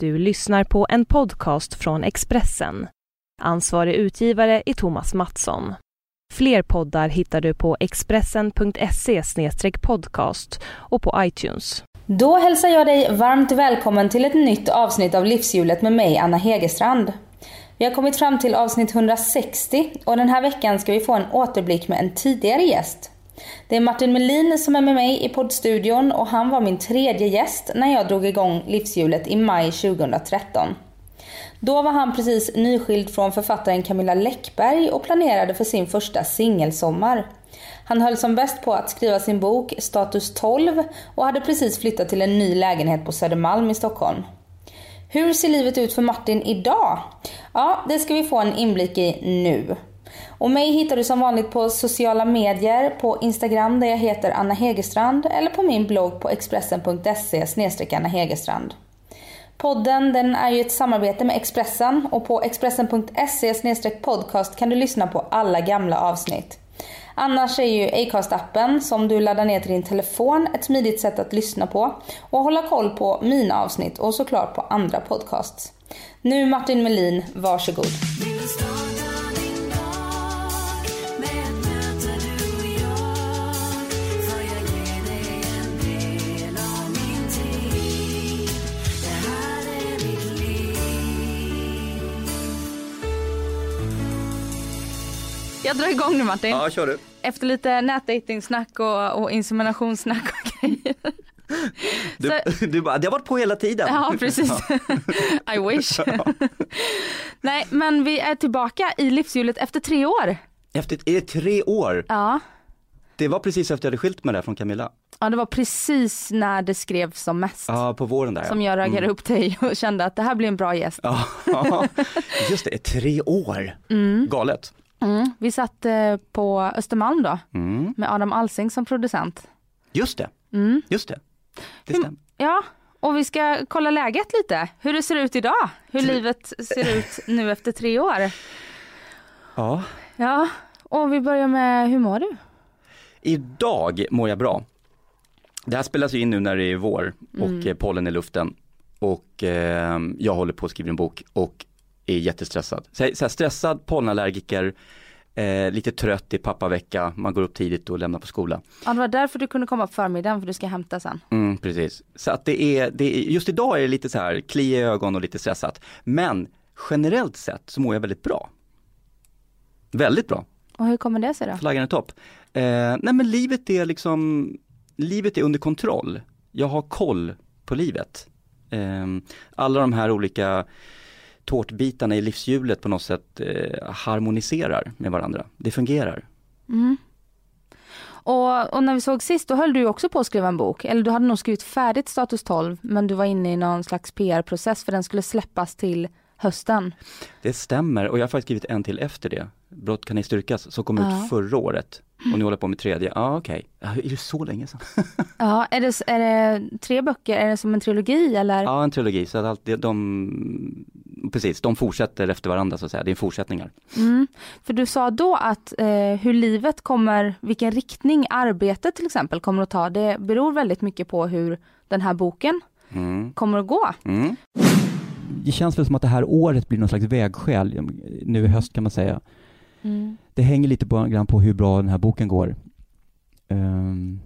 Du lyssnar på en podcast från Expressen. Ansvarig utgivare är Thomas Mattsson. Fler poddar hittar du på expressen.se podcast och på iTunes. Då hälsar jag dig varmt välkommen till ett nytt avsnitt av Livshjulet med mig, Anna Hegerstrand. Vi har kommit fram till avsnitt 160 och den här veckan ska vi få en återblick med en tidigare gäst. Det är Martin Melin som är med mig i poddstudion och han var min tredje gäst när jag drog igång Livshjulet i maj 2013. Då var han precis nyskild från författaren Camilla Läckberg och planerade för sin första singelsommar. Han höll som bäst på att skriva sin bok Status 12 och hade precis flyttat till en ny lägenhet på Södermalm i Stockholm. Hur ser livet ut för Martin idag? Ja, det ska vi få en inblick i nu. Och mig hittar du som vanligt på sociala medier, på Instagram där jag heter Anna Hegerstrand eller på min blogg på expressen.se Anna Hegerstrand. Podden den är ju ett samarbete med Expressen och på expressen.se podcast kan du lyssna på alla gamla avsnitt. Annars är ju Acast-appen som du laddar ner till din telefon ett smidigt sätt att lyssna på och hålla koll på mina avsnitt och såklart på andra podcasts. Nu Martin Melin, varsågod. Jag drar igång nu Martin. Ja, kör du. Efter lite nätdejtingsnack och, och inseminationssnack och grejer. Du, så, du bara, det har varit på hela tiden. Ja, precis. I wish. Nej, men vi är tillbaka i livshjulet efter tre år. Efter, är det tre år? Ja. Det var precis efter jag hade skilt mig där från Camilla. Ja, det var precis när det skrevs som mest. Ja, på våren där. Som jag raggade mm. upp dig och kände att det här blir en bra gäst. Ja, just det, tre år. Mm. Galet. Mm. Vi satt eh, på Östermalm då, mm. med Adam Alsing som producent. Just det, mm. just det. Det stämmer. Ja, och vi ska kolla läget lite, hur det ser ut idag, hur livet ser ut nu efter tre år. Ja. Ja, och vi börjar med, hur mår du? Idag mår jag bra. Det här spelas ju in nu när det är vår och mm. pollen i luften och eh, jag håller på att skriva en bok och är jättestressad. Så, så här, stressad, pollenallergiker, eh, lite trött i pappavecka, man går upp tidigt och lämnar på skola. Ja det var därför du kunde komma på förmiddagen för du ska hämta sen. Mm, precis. Så att det är, det är, just idag är det lite så här kli i ögon och lite stressat. Men generellt sett så mår jag väldigt bra. Väldigt bra. Och hur kommer det sig då? Flaggan är topp. Eh, nej men livet är liksom, livet är under kontroll. Jag har koll på livet. Eh, alla de här olika tårtbitarna i livshjulet på något sätt eh, harmoniserar med varandra. Det fungerar. Mm. Och, och, när vi såg sist, då höll du också på att skriva en bok. Eller du hade nog skrivit färdigt Status 12, men du var inne i någon slags PR-process för den skulle släppas till hösten. Det stämmer och jag har faktiskt skrivit en till efter det. Brott kan ej styrkas, som kom ja. ut förra året. Och nu håller jag på med tredje, ja ah, okej. Okay. Är det så länge sedan? ja, är det, är det tre böcker, är det som en trilogi eller? Ja, en trilogi, så att de, precis, de fortsätter efter varandra så att säga, det är fortsättningar. Mm. För du sa då att eh, hur livet kommer, vilken riktning arbetet till exempel kommer att ta, det beror väldigt mycket på hur den här boken mm. kommer att gå. Mm. Det känns väl som att det här året blir någon slags vägskäl, nu i höst kan man säga. Mm. Det hänger lite på, grann på hur bra den här boken går. Um,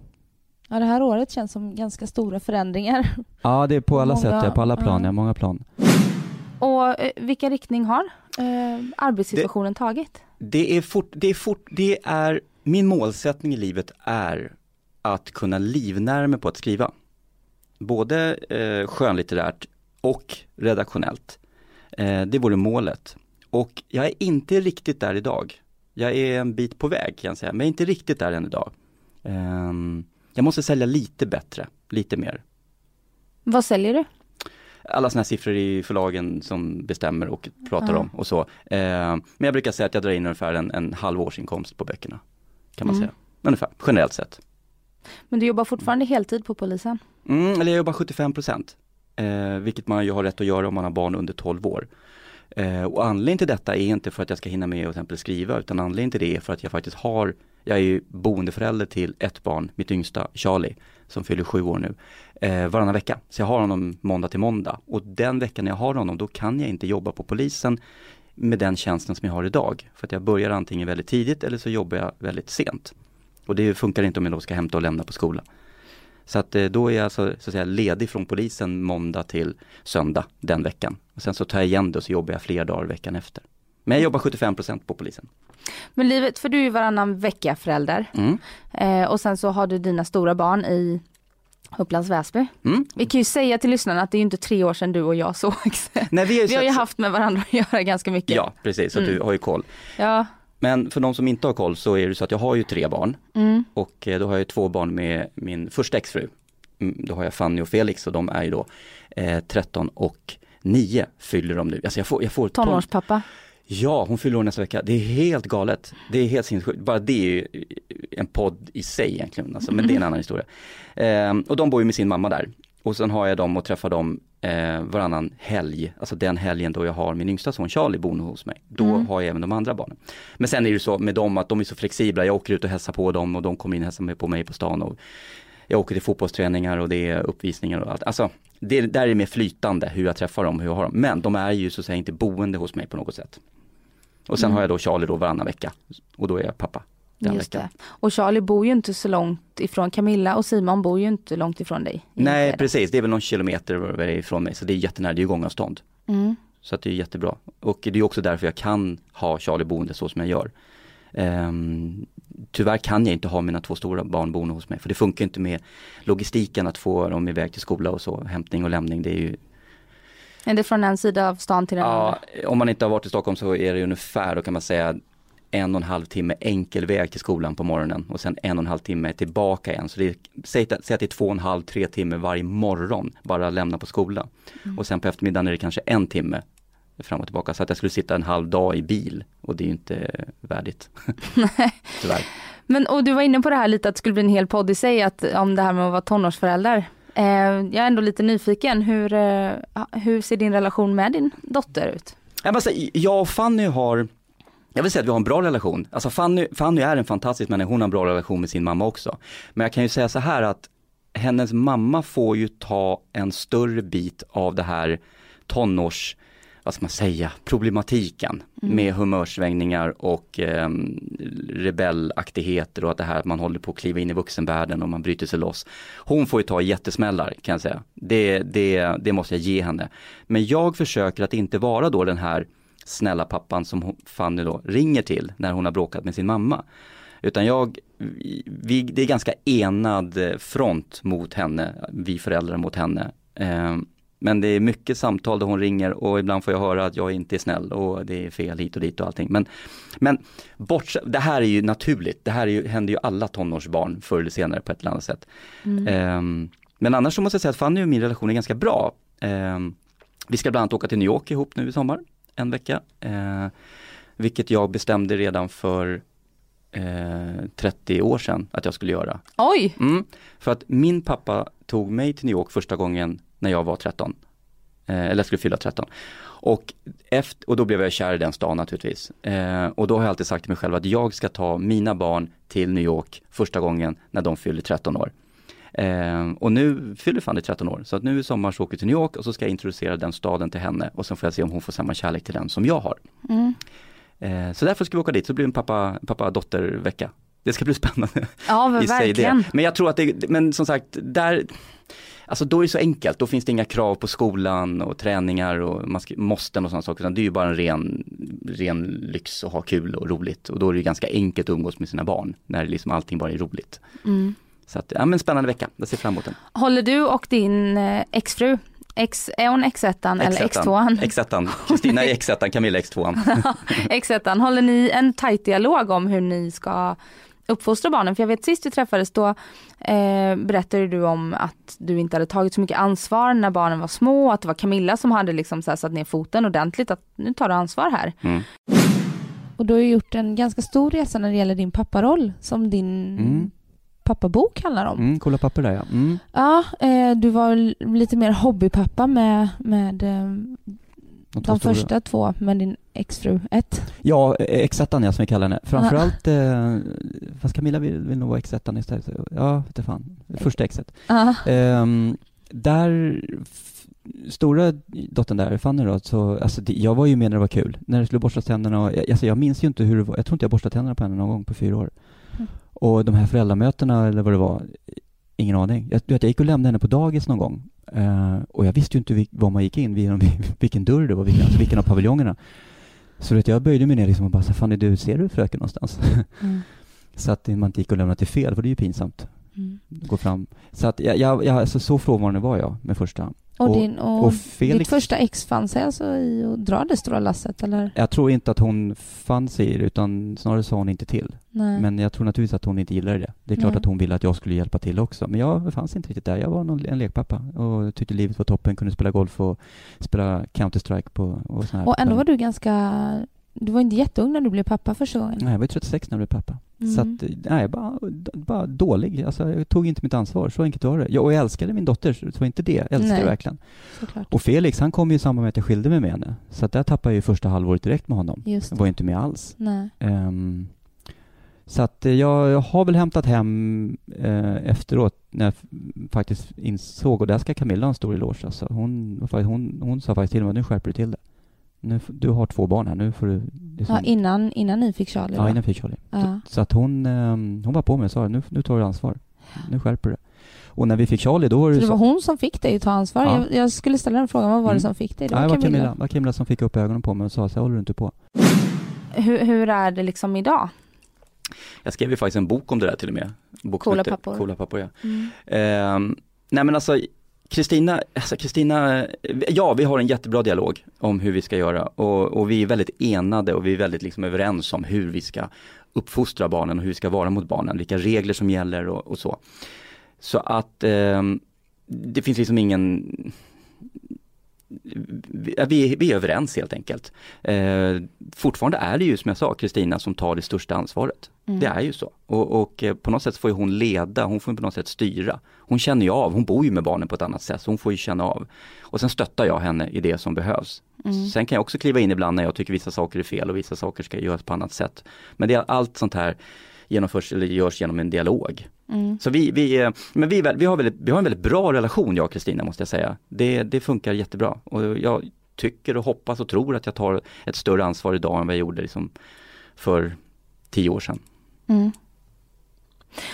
ja, det här året känns som ganska stora förändringar. Ja, det är på alla många, sätt, ja, på alla plan, ja. ja många plan. Och eh, vilka riktning har eh, arbetssituationen det, tagit? Det är, fort, det, är fort, det är, min målsättning i livet är att kunna livnära mig på att skriva. Både eh, skönlitterärt och redaktionellt. Eh, det vore målet. Och jag är inte riktigt där idag. Jag är en bit på väg kan jag säga, men jag är inte riktigt där än idag. Um, jag måste sälja lite bättre, lite mer. Vad säljer du? Alla sådana här siffror i förlagen som bestämmer och pratar ja. om och så. Uh, men jag brukar säga att jag drar in ungefär en, en halv årsinkomst på böckerna. Kan man mm. säga. Ungefär, generellt sett. Men du jobbar fortfarande heltid på polisen? Mm, eller jag jobbar 75 procent. Uh, vilket man ju har rätt att göra om man har barn under 12 år. Eh, och anledningen till detta är inte för att jag ska hinna med att till exempel skriva utan anledningen till det är för att jag faktiskt har, jag är ju boendeförälder till ett barn, mitt yngsta Charlie, som fyller sju år nu, eh, varannan vecka. Så jag har honom måndag till måndag. Och den veckan jag har honom, då kan jag inte jobba på polisen med den tjänsten som jag har idag. För att jag börjar antingen väldigt tidigt eller så jobbar jag väldigt sent. Och det funkar inte om jag då ska hämta och lämna på skolan. Så att eh, då är jag alltså, så att säga, ledig från polisen måndag till söndag den veckan. Och sen så tar jag igen det och så jobbar jag fler dagar veckan efter. Men jag jobbar 75% på polisen. Men livet, för du är ju varannan vecka förälder. Mm. Eh, och sen så har du dina stora barn i Upplands Väsby. Mm. Vi kan ju säga till lyssnarna att det är ju inte tre år sedan du och jag sågs. Nej, vi, Vi har ju sett- haft med varandra att göra ganska mycket. Ja, precis, så att du har ju koll. Ja. Men för de som inte har koll så är det så att jag har ju tre barn. Mm. Och eh, då har jag ju två barn med min första exfru. Mm, Då har jag Fanny och Felix och de är ju då eh, 13 och 9 fyller de nu. Alltså jag får, jag får ton- Tonårspappa. Ja, hon fyller år nästa vecka. Det är helt galet. Det är helt sinnessjukt. Bara det är ju en podd i sig egentligen, alltså, men det är en annan historia. Ehm, och de bor ju med sin mamma där. Och sen har jag dem och träffar dem eh, varannan helg, alltså den helgen då jag har min yngsta son Charlie boende hos mig. Då har jag även de andra barnen. Men sen är det så med dem att de är så flexibla, jag åker ut och hälsar på dem och de kommer in och hälsar på mig på stan. Och jag åker till fotbollsträningar och det är uppvisningar och allt. Alltså, det där är mer flytande hur jag träffar dem, hur jag har dem. Men de är ju så att säga inte boende hos mig på något sätt. Och sen har jag då Charlie då varannan vecka och då är jag pappa den Just veckan. det. Och Charlie bor ju inte så långt ifrån, Camilla och Simon bor ju inte långt ifrån dig. Nej Enskede. precis, det är väl någon kilometer det ifrån mig så det är jättenära, det är ju gångavstånd. Mm. Så att det är jättebra. Och det är också därför jag kan ha Charlie boende så som jag gör. Ehm, tyvärr kan jag inte ha mina två stora barn boende hos mig för det funkar inte med logistiken att få dem iväg till skola och så, hämtning och lämning det är ju Är det från en sida av stan till den Ja, andra? om man inte har varit i Stockholm så är det ungefär, då kan man säga en och en halv timme enkel väg till skolan på morgonen och sen en och en halv timme tillbaka igen. Så det är, säg, att- säg att det är två och en halv, tre timmar varje morgon bara lämna på skolan. Och sen på eftermiddagen är det kanske en timme fram och tillbaka. Så att jag skulle sitta en halv dag i bil och det är ju inte värdigt. Tyvärr. Men och du var inne på det här lite att det skulle bli en hel podd i sig att, om det här med att vara tonårsförälder. Eh, jag är ändå lite nyfiken, hur, eh, hur ser din relation med din dotter ut? Jag, måste, säga, jag och Fanny har, jag vill säga att vi har en bra relation. Alltså Fanny, Fanny är en fantastisk människa, hon har en bra relation med sin mamma också. Men jag kan ju säga så här att hennes mamma får ju ta en större bit av det här tonårs, vad ska man säga, problematiken med humörsvängningar och eh, rebellaktigheter och att det här att man håller på att kliva in i vuxenvärlden och man bryter sig loss. Hon får ju ta jättesmällar kan jag säga. Det, det, det måste jag ge henne. Men jag försöker att inte vara då den här snälla pappan som Fanny då ringer till när hon har bråkat med sin mamma. Utan jag, vi, det är ganska enad eh, front mot henne, vi föräldrar mot henne. Eh, Men det är mycket samtal där hon ringer och ibland får jag höra att jag inte är snäll och det är fel hit och dit och allting. Men, men bort, det här är ju naturligt, det här är ju, händer ju alla tonårsbarn förr eller senare på ett eller annat sätt. Ehm, men annars så måste jag säga att Fanny och min relation är ganska bra. Ehm, vi ska bland annat åka till New York ihop nu i sommar, en vecka. Eh, vilket jag bestämde redan för eh, 30 år sedan att jag skulle göra. Oj! Mm, för att min pappa tog mig till New York första gången när jag var 13. Eh, eller jag skulle fylla 13. Och, efter, och då blev jag kär i den stan naturligtvis. Eh, och då har jag alltid sagt till mig själv att jag ska ta mina barn till New York första gången när de fyller 13 år. Eh, och nu fyller Fanny 13 år, så att nu i sommar så åker vi till New York och så ska jag introducera den staden till henne och sen får jag se om hon får samma kärlek till den som jag har. Mm. Eh, så därför ska vi åka dit, så blir det en pappa, pappa-dotter-vecka. Det ska bli spännande Ja, verkligen. Men jag tror att det, men som sagt, där, alltså då är det så enkelt, då finns det inga krav på skolan och träningar och man ska, måsten och sådana saker, utan det är ju bara en ren, ren lyx att ha kul och roligt. Och då är det ju ganska enkelt att umgås med sina barn, när liksom allting bara är roligt. Mm. Så att, ja men spännande vecka, jag ser fram emot den. Håller du och din eh, exfru, X, är hon X1 eller X2? X1, Kristina är X1, Camilla är X2. X1, håller ni en tajt dialog om hur ni ska uppfostra barnen? För jag vet sist vi träffades då eh, berättade du om att du inte hade tagit så mycket ansvar när barnen var små, att det var Camilla som hade liksom så här satt ner foten ordentligt, att nu tar du ansvar här. Mm. Och du har ju gjort en ganska stor resa när det gäller din papparoll som din Mm. pappabok handlar om. Mm, kolla papper där ja. Mm. Ja, eh, du var lite mer hobbypappa med, med eh, De, De stora. första två med din exfru. Ett. Ja, eh, X1 ja, som vi kallar henne. Framförallt, eh, fast Camilla vill, vill nog vara X1 istället. Ja, vet fan. Första X1. Ja. Ehm, där, stora dottern där, Fanny då, så, alltså det, jag var ju med när det var kul. När det skulle borstas tänderna och, jag- alltså jag minns ju inte hur det var, jag tror inte jag borstade tänderna på henne någon gång på fyra år. Mm. Och de här föräldramötena eller vad det var, ingen aning. Jag, jag gick och lämnade henne på dagis någon gång. Eh, och jag visste ju inte vil- var man gick in, genom vilken dörr det var, vilken, alltså vilken av paviljongerna. Så vet, jag böjde mig ner liksom och bara, så, Fanny du, ser du fröken någonstans? Mm. så att man inte gick och lämnade till fel, för det är ju pinsamt Mm. gå fram. Så att jag, jag, jag alltså så frånvarande var jag med första. Och, Och- din, och, och Felix- ditt första ex fann sig alltså i att dra det stora lasset eller? Jag tror inte att hon fann sig i det, utan snarare sa hon inte till. Nej. Men jag tror naturligtvis att hon inte gillade det. Det är klart Nej. att hon ville att jag skulle hjälpa till också. Men jag fanns inte riktigt där. Jag var någon, en lekpappa och tyckte livet var toppen, kunde spela golf och spela Counter-Strike på och och ändå var du ganska, du var inte jätteung när du blev pappa första gången. Nej, jag var ju 36 när jag blev pappa. Mm. Så att, nej, bara, bara dålig. Alltså, jag tog inte mitt ansvar. Så enkelt var det. Jag, och jag älskade min dotter, så det var inte det. Jag älskade Nej. verkligen. Såklart. Och Felix, han kom ju i samband med att jag skilde mig med henne. Så att där tappade jag ju första halvåret direkt med honom. Just Jag det. var ju inte med alls. Nej. Ehm, så att eh, jag, jag har väl hämtat hem eh, efteråt när jag faktiskt insåg, och där ska Camilla ha en stor eloge alltså. hon, var hon, hon sa faktiskt till mig, nu skärper du till det. Nu, du har två barn här, nu får du... Liksom, Ja, innan, innan ni fick Charlie ja, då? innan jag fick Charlie. Ja. Så, så att hon, ehm, hon var på mig och sa, nu, nu tar du ansvar. Nu skärper du det. Och när vi fick Charlie, då var det Så det så- var hon som fick dig att ta ansvar? Ja. Jag, jag skulle ställa den frågan, vad var det Mm. som fick dig? Det var det var Camilla. Camilla, det var Camilla som fick upp ögonen på mig och sa, så håller du inte på. Hur, hur är det liksom idag? Jag skrev ju faktiskt en bok om det där till och med. Coola pappor. Coola pappor ja. Mm. Ehm, nej men alltså Kristina, alltså Kristina, ja vi har en jättebra dialog om hur vi ska göra och, och vi är väldigt enade och vi är väldigt liksom överens om hur vi ska uppfostra barnen och hur vi ska vara mot barnen, vilka regler som gäller och, och så. Så att eh, det finns liksom ingen vi, vi, är överens helt enkelt. Eh, fortfarande är det ju som jag sa Kristina som tar det största ansvaret. Mm. Det är ju så. Och, och eh, på något sätt får ju hon leda, hon får på något sätt styra. Hon känner ju av, hon bor ju med barnen på ett annat sätt, så hon får ju känna av. Och sen stöttar jag henne i det som behövs. Mm. Sen kan jag också kliva in ibland när jag tycker vissa saker är fel och vissa saker ska göras på annat sätt. Men det är allt sånt här genomförs eller görs genom en dialog. Mm. Så vi, vi, eh, men vi, vi, har väldigt, vi har en väldigt bra relation jag och Kristina måste jag säga. Det, det funkar jättebra och jag tycker och hoppas och tror att jag tar ett större ansvar idag än vad jag gjorde liksom för tio år sedan. Mm.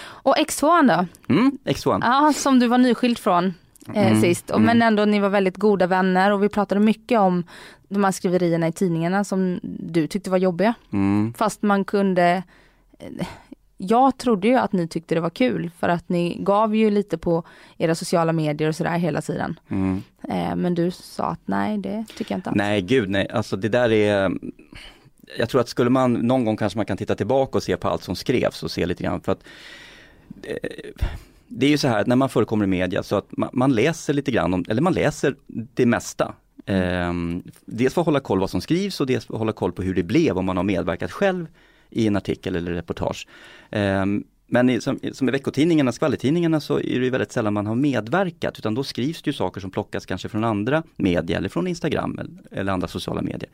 Och X2 då? Mm, X1. Ja, som du var nyskild från eh, Mm, sist. Och, mm. Men ändå ni var väldigt goda vänner och vi pratade mycket om de här skriverierna i tidningarna som du tyckte var jobbiga. Mm, Fast man kunde eh, jag trodde ju att ni tyckte det var kul för att ni gav ju lite på era sociala medier och sådär hela tiden. mm. Eh, men du sa att nej det tycker jag inte alls. Nej gud nej, alltså det där är Jag tror att skulle man, någon gång kanske man kan titta tillbaka och se på allt som skrevs och se lite grann för att eh, Det är ju så här att när man förekommer i media så att man, man läser lite grann om, eller man läser det mesta. Eh, dels för att hålla koll vad som skrivs och dels för att hålla koll på hur det blev om man har medverkat själv i en artikel eller reportage. Eh, men i, som, som i veckotidningarna, skvallertidningarna så är det väldigt sällan man har medverkat utan då skrivs det ju saker som plockas kanske från andra media eller från Instagram eller, eller andra sociala medier.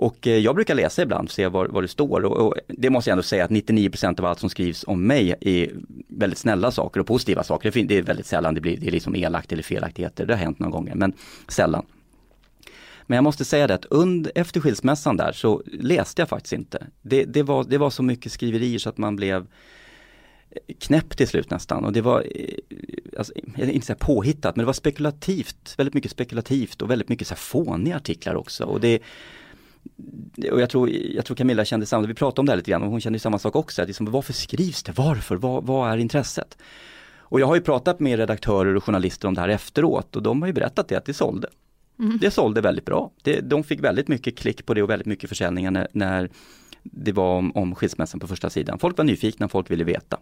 Och eh, jag brukar läsa ibland och se vad, vad det står och, och det måste jag ändå säga att 99% av allt som skrivs om mig är väldigt snälla saker och positiva saker. Det är väldigt sällan det blir det är liksom elakt eller felaktigheter, det har hänt några gånger men sällan. Men jag måste säga det att under, efter skilsmässan där så läste jag faktiskt inte. Det, det, var, det var så mycket skriverier så att man blev eh, knäpp till slut nästan och det var, eh, alltså, inte säga påhittat, men det var spekulativt, väldigt mycket spekulativt och väldigt mycket så här fåniga artiklar också. Och det, och jag tror, jag tror Camilla kände samma, vi pratade om det här lite grann och hon kände samma sak också. Att liksom, varför skrivs det? Varför? Vad, vad är intresset? Och jag har ju pratat med redaktörer och journalister om det här efteråt och de har ju berättat det att det sålde. Mm. Det sålde väldigt bra. Det, de fick väldigt mycket klick på det och väldigt mycket försäljningar när, när det var om, om skilsmässan på första sidan. Folk var nyfikna, folk ville veta.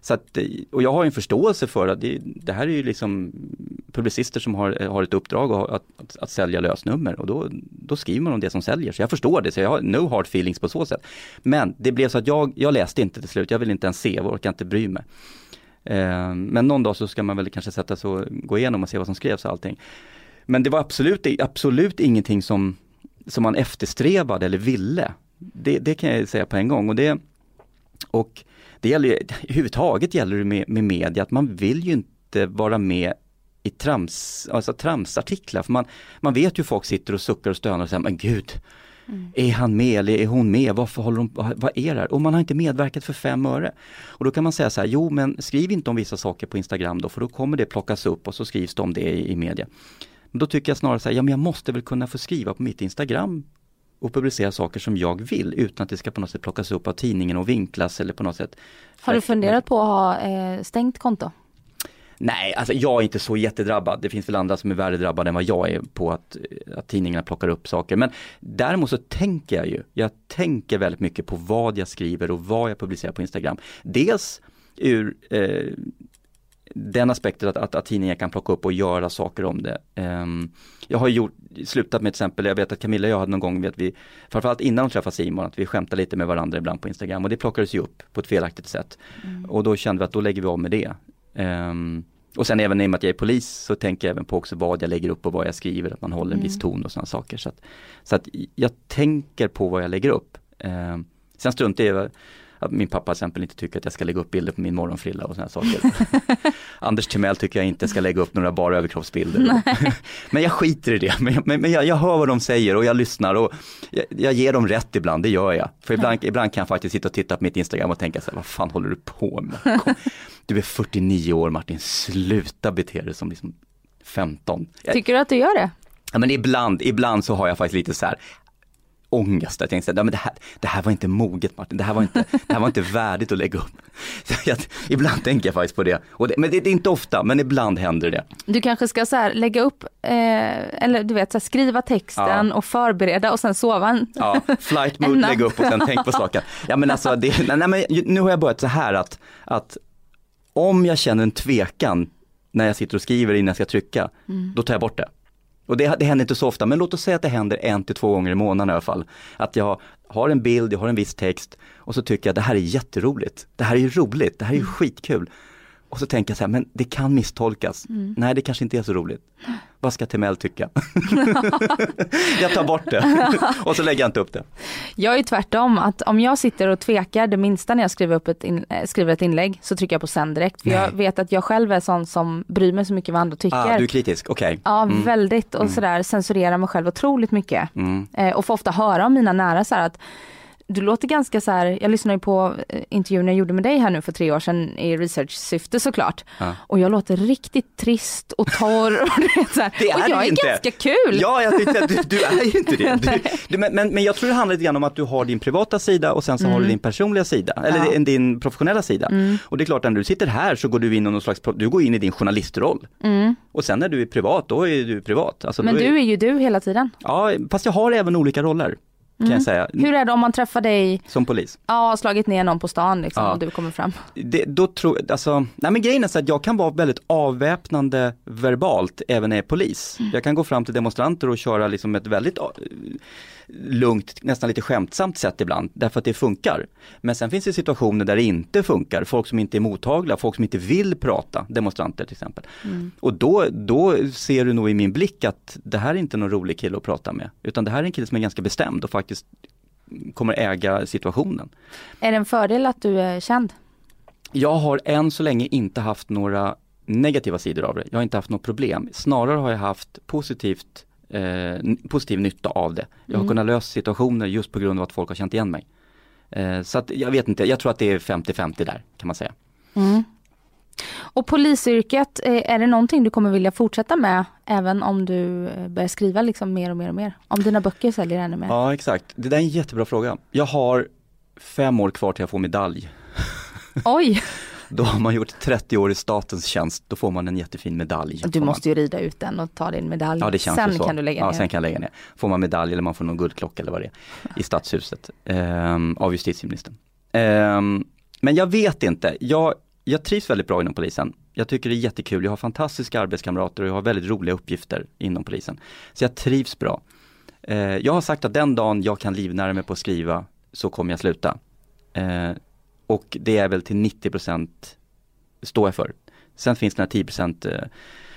Så att, eh, och jag har en förståelse för att det, det här är ju liksom publicister som har, har ett uppdrag att, att, att, att sälja lösnummer och då, då skriver man om det som säljer. Så jag förstår det, så jag har no hard feelings på så sätt. Men det blev så att jag, jag läste inte till slut, jag vill inte ens se, jag orkar inte bry mig. Eh, men någon dag så ska man väl kanske sätta sig och gå igenom och se vad som skrevs och allting. Men det var absolut, absolut ingenting som, som man eftersträvade eller ville. Det, det kan jag säga på en gång. Och det, och det gäller ju, överhuvudtaget gäller det med, med media att man vill ju inte vara med i trams, alltså tramsartiklar. För man, man vet ju folk sitter och suckar och stönar och säger, men gud, Mm. Är han med eller är hon med? Varför håller de, vad är det här? Och man har inte medverkat för fem öre. Och då kan man säga så här, jo men skriv inte om vissa saker på Instagram då för då kommer det plockas upp och så skrivs det om det i, i media. Men då tycker jag snarare så här, ja men jag måste väl kunna få skriva på mitt Instagram och publicera saker som jag vill utan att det ska på något sätt plockas upp av tidningen och vinklas eller på något sätt. Har du funderat på att ha eh, stängt konto? Nej, alltså jag är inte så jättedrabbad. Det finns väl andra som är värre drabbade än vad jag är på att, att tidningarna plockar upp saker. Men däremot så tänker jag ju, jag tänker väldigt mycket på vad jag skriver och vad jag publicerar på Instagram. Dels ur eh, den aspekten att, att, att tidningar kan plocka upp och göra saker om det. Um, jag har gjort, slutat med till exempel, jag vet att Camilla och jag hade någon gång, vet vi, framförallt innan de träffade Simon, att vi skämtade lite med varandra ibland på Instagram och det plockades ju upp på ett felaktigt sätt. Mm. Och då kände vi att då lägger vi av med det. Um, och sen även i och med att jag är polis så tänker jag även på också vad jag lägger upp och vad jag skriver, att man håller en mm. viss ton och sådana saker. Så att, så att jag tänker på vad jag lägger upp. Um, sen struntar jag att min pappa till exempel inte tycker att jag ska lägga upp bilder på min morgonfrilla och sådana saker. Anders Timell tycker jag inte ska lägga upp några bara överkroppsbilder. men jag skiter i det, men, men, men jag, jag, hör vad de säger och jag lyssnar och jag, jag, ger dem rätt ibland, det gör jag. För ibland, ibland kan jag faktiskt sitta och titta på mitt Instagram och tänka så här, vad fan håller du på med? Kom, du är 49 år Martin, sluta bete dig som liksom 15. Tycker du att du gör det? Ja men ibland, ibland så har jag faktiskt lite så här, ångest. Jag tänkte, men det, här, det här var inte moget Martin, det här var inte, det här var inte värdigt att lägga upp. Jag, ibland tänker jag faktiskt på det. det men det, det, är inte ofta, men ibland händer det. Du kanske ska så här, lägga upp, eh, eller du vet, så här, skriva texten ja. och förbereda och sen sova en Ja, flight mode, lägga upp och sen tänk på saken. Ja men alltså, det, nej, men nu har jag börjat så här att, att om jag känner en tvekan när jag sitter och skriver innan jag ska trycka, mm. då tar jag bort det. Och det, det händer inte så ofta, men låt oss säga att det händer en till två gånger i månaden i alla fall. Att jag har en bild, jag har en viss text och så tycker jag det här är jätteroligt. Det här är ju roligt, det här är ju mm. skitkul. Och så tänker jag så här, men det kan misstolkas. Mm. Nej, det kanske inte är så roligt. Vad ska Timell tycka? jag tar bort det och så lägger jag inte upp det. Jag är tvärtom, att om jag sitter och tvekar det minsta när jag skriver, upp ett, in, äh, skriver ett inlägg så trycker jag på sänd direkt. För Nej. jag vet att jag själv är sån som bryr mig så mycket vad andra tycker. Ah, du är kritisk, okej. Okay. Ja, mm. väldigt och mm. sådär censurerar mig själv otroligt mycket. Mm. Eh, och får ofta höra av mina nära så att du låter ganska så här, jag lyssnade ju på eh, intervjun jag gjorde med dig här nu för tre år sedan i research-syfte såklart. Ja. Och jag låter riktigt trist och torr och, det, så här. det är och jag är inte. ganska kul. Ja, jag tyckte att du, du är ju inte det. Du, du, men, men, jag tror det handlar lite grann om att du har din privata sida och sen så mm. har du mm. din personliga sida, eller ja. din professionella sida. Mm. Och det är klart när du sitter här så går du in i någon slags, du går in i din journalistroll. Mm. Och sen när du är privat, då är du privat. Alltså, men du är, är ju du hela tiden. Ja, fast jag har även olika roller. Kan jag mm. säga. Hur är det om man träffar dig? Som polis? Ja, slagit ner någon på stan liksom ja. och du kommer fram. Det, då tror, alltså, nej men grejen är så att jag kan vara väldigt avväpnande verbalt även när jag är polis. Mm. Jag kan gå fram till demonstranter och köra liksom ett väldigt lugnt, nästan lite skämtsamt sätt ibland, därför att det funkar. Men sen finns det situationer där det inte funkar, folk som inte är mottagliga, folk som inte vill prata, demonstranter till exempel. Mm. Och då, då ser du nog i min blick att det här är inte någon rolig kille att prata med, utan det här är en kille som är ganska bestämd och faktiskt kommer äga situationen. Är det en fördel att du är känd? Jag har än så länge inte haft några negativa sidor av det. Jag har inte haft något problem. Snarare har jag haft positivt eh, positiv nytta av det. Jag har mm. kunnat lösa situationer just på grund av att folk har känt igen mig. Eh, så att jag vet inte, jag tror att det är 50-50 där kan man säga. Mm. Och polisyrket, eh, är det någonting du kommer vilja fortsätta med även om du eh, börjar skriva liksom mer och mer och mer? Om dina böcker säljer ännu mer? Ja exakt, det där är en jättebra fråga. Jag har fem år kvar till jag får medalj. Oj! Då har man gjort 30 år i statens tjänst, då får man en jättefin medalj. Du måste ju rida ut den och ta din medalj. Ja, det känns sen så. kan du lägga ner. Ja, sen kan jag lägga ner. Får man medalj eller man får någon guldklocka eller vad det är i stadshuset eh, av justitieministern. Eh, men jag vet inte, jag, jag trivs väldigt bra inom polisen. Jag tycker det är jättekul, jag har fantastiska arbetskamrater och jag har väldigt roliga uppgifter inom polisen. Så jag trivs bra. Eh, jag har sagt att den dagen jag kan livnära mig på att skriva så kommer jag sluta. Och det är väl till 90% står jag för. Sen finns det här 10%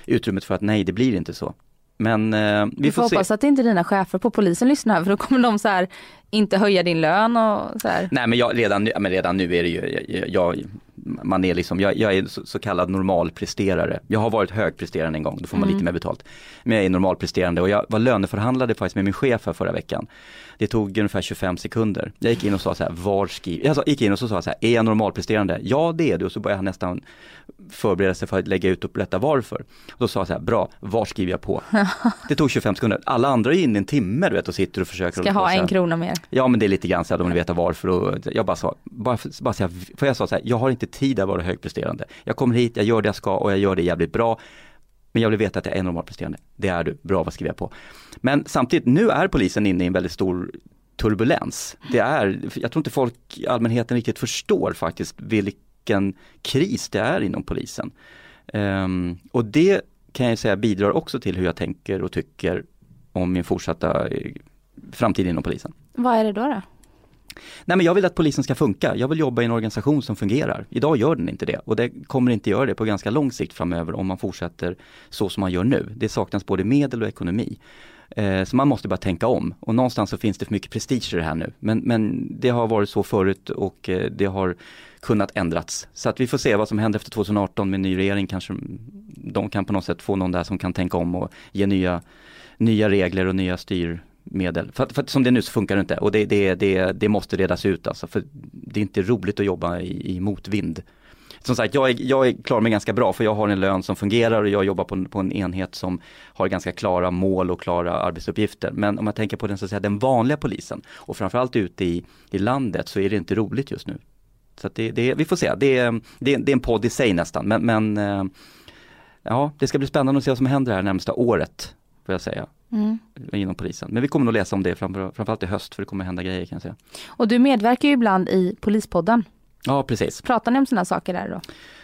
utrymmet för att nej, det blir inte så. Men eh, vi Vi får får se. hoppas att inte dina chefer på polisen lyssnar här för då kommer de så här inte höja din lön och så här. Nej men, jag, redan, men redan nu är det ju, jag, jag, man är liksom, jag, jag är så, så kallad normalpresterare. Jag har varit högpresterande en gång, då får man Mm. lite mer betalt. Men jag är normalpresterande och jag var löneförhandlade faktiskt med min chef här förra veckan. Det tog ungefär 25 sekunder. Jag gick in och sa så här, var skriver, jag gick in och så sa så här, är jag normalpresterande? Ja det är du. Och så började han nästan förbereda sig för att lägga ut och berätta varför. Och då sa jag så här, bra, var skriver jag på? Det tog 25 sekunder. Alla andra är inne i en timme du vet och sitter och försöker. Ska och- ha så här. en krona mer. Ja men det är lite grann så att de vill veta varför och jag bara sa, bara, bara säga, för jag sa så här, jag har inte tid att vara högpresterande. Jag kommer hit, jag gör det jag ska och jag gör det jävligt bra. Men jag vill veta att jag är normalpresterande. Det är du, bra vad skriver jag på. Men samtidigt, nu är polisen inne i en väldigt stor turbulens. Det är, jag tror inte folk, allmänheten riktigt förstår faktiskt vilken kris det är inom polisen. Um, och det kan jag säga bidrar också till hur jag tänker och tycker om min fortsatta eh, framtid inom polisen. Vad är det då? då? Nej men jag vill att polisen ska funka. Jag vill jobba i en organisation som fungerar. Idag gör den inte det och det kommer inte göra det på ganska lång sikt framöver om man fortsätter så som man gör nu. Det saknas både medel och ekonomi. Eh, så man måste bara tänka om och någonstans så finns det för mycket prestige i det här nu. Men, men det har varit så förut och eh, det har kunnat ändrats. Så att vi får se vad som händer efter 2018 med ny regering. Kanske de kan på något sätt få någon där som kan tänka om och ge nya, nya regler och nya medel. För för som det är nu så funkar det inte och det, det, det, det måste redas ut alltså. För det är inte roligt att jobba i, i motvind. Som sagt, jag, är, jag är, klarar mig ganska bra för jag har en lön som fungerar och jag jobbar på, en- på en enhet som har ganska klara mål och klara arbetsuppgifter. Men om jag tänker på den, så att säga, den vanliga polisen och framförallt ute i, i landet så är det inte roligt just nu. Så att det, det, vi får se, det, är- det, det är en podd i sig nästan men, men eh, ja, det ska bli spännande att se vad som händer här närmsta året. Får jag säga, Mm. inom polisen. Men vi kommer nog läsa om det framför, framförallt i höst för det kommer hända grejer kan jag säga. Och du medverkar ju ibland i Polispodden. Ja precis. Pratar ni om sådana saker där då?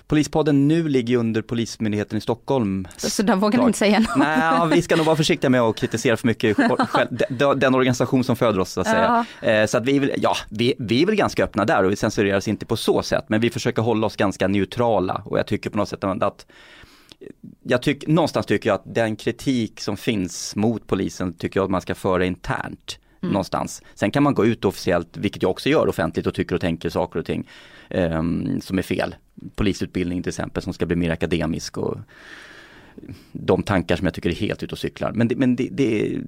Polispodden nu ligger under Polismyndigheten i Stockholm. Så, så där vågar ni inte säga något? Nej, vi ska nog vara försiktiga med att kritisera för mycket själv, den, organisation som föder oss så att säga. Eh, Så att vi, är väl- ja, vi, vi är väl ganska öppna där och vi censureras inte på så sätt, men vi försöker hålla oss ganska neutrala och jag tycker på något sätt att jag tycker, någonstans tycker jag att den kritik som finns mot polisen tycker jag att man ska föra internt. Någonstans. Sen kan man gå ut officiellt, vilket jag också gör offentligt och tycker och tänker saker och ting ehm, som är fel. Polisutbildning till exempel som ska bli mer akademisk och de tankar som jag tycker är helt ute och cyklar. Men det, men det, det, är-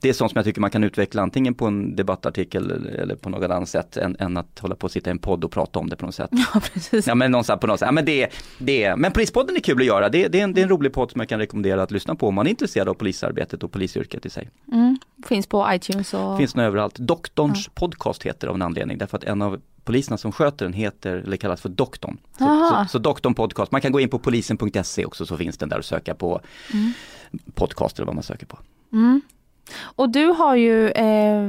det är sånt som jag tycker man kan utveckla antingen på en debattartikel eller, på något annat sätt än, än att hålla på och sitta i en podd och prata om det på något sätt. Ja, precis. Ja men någonstans på något sätt, ja, men det, det, men Polispodden är kul att göra, det, det, är en, det är en rolig podd som jag kan rekommendera att lyssna på om man är intresserad av polisarbetet och polisyrket i sig. Mm. Finns på iTunes och... Finns nog överallt. Doktorns podcast heter av en anledning, därför att en av poliserna som sköter den heter, eller kallas för Doktorn. Så, så, så Doktorn podcast, man kan gå in på polisen.se också så finns den där och söka på podcast eller vad man söker på. Mm. Och du har ju eh,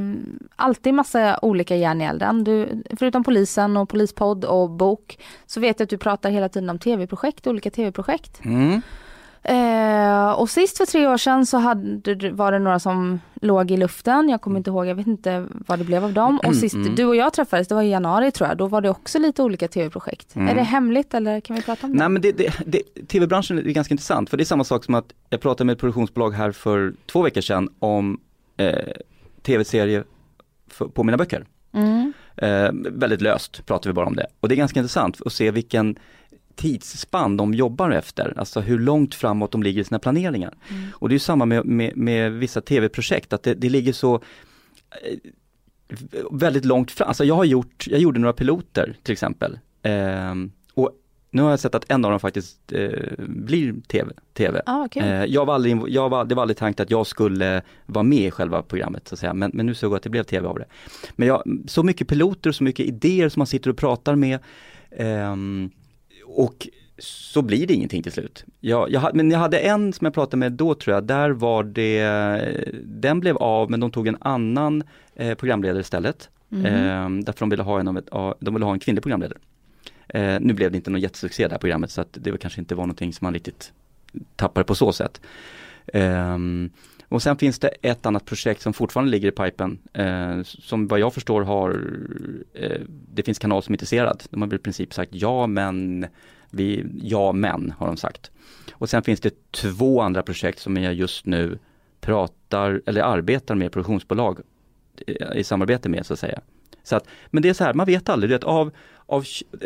alltid massa olika järn i elden. Du, förutom polisen och polispodd och bok så vet jag att du pratar hela tiden om tv-projekt, olika tv-projekt. Mm. Eh, och sist för tre år sedan så hade, var det några som låg i luften. Jag kommer inte ihåg, jag vet inte vad det blev av dem. Och sist Mm. du och jag träffades, det var i januari tror jag, då var det också lite olika tv-projekt. Mm. Är det hemligt eller kan vi prata om det? Nej men det, det, det, tv-branschen är ganska intressant för det är samma sak som att jag pratade med ett produktionsbolag här för två veckor sedan om eh, tv-serie på mina böcker. Mm. Eh, väldigt löst pratar vi bara om det. Och det är ganska intressant att se vilken tidsspann de jobbar efter, alltså hur långt framåt de ligger i sina planeringar. Och det är samma med, med, med vissa tv-projekt, att det, det ligger så eh, väldigt långt fram. Alltså jag har gjort, jag gjorde några piloter till exempel. Ehm, och nu har jag sett att en av dem faktiskt eh, blir tv. TV. Ah, kul. Eh, jag var aldrig, jag var, det var aldrig tanken att jag skulle vara med i själva programmet så att säga. Men, men nu såg jag att det blev tv av det. Men jag, så mycket piloter och så mycket idéer som man sitter och pratar med. ehm, och så blir det ingenting till slut. Jag, jag, men jag hade en som jag pratade med då tror jag, där var det, den blev av men de tog en annan eh, programledare istället. Mhm. Ehm, därför de ville ha en, av ett, de ville ha en kvinnlig programledare. Eh, nu blev det inte någon jättesuccé det här programmet så att det var kanske inte var någonting som man riktigt tappade på så sätt. Och sen finns det ett annat projekt som fortfarande ligger i pipen, eh, som vad jag förstår har, eh, det finns kanal som är intresserad. De har i princip sagt ja men Vi, ja men har de sagt. Och sen finns det två andra projekt som jag just nu pratar eller arbetar med produktionsbolag eh, i samarbete med så att säga. Så att, men det är så här, man vet aldrig, att av, av,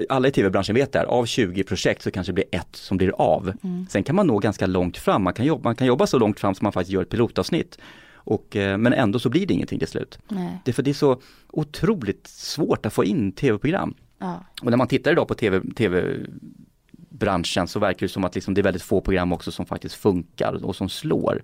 alla i tv-branschen vet det här, av 20 projekt så kanske det blir ett som blir av. Mm. Sen kan man nå ganska långt fram, man kan, jobba, man kan jobba så långt fram som man faktiskt gör ett pilotavsnitt. Och, eh, men ändå så blir det ingenting till slut. Nej. Det är för det är så otroligt svårt att få in tv-program. Ja. Och när man tittar idag på tv, tv-branschen så verkar det som att liksom det är väldigt få program också som faktiskt funkar och som slår.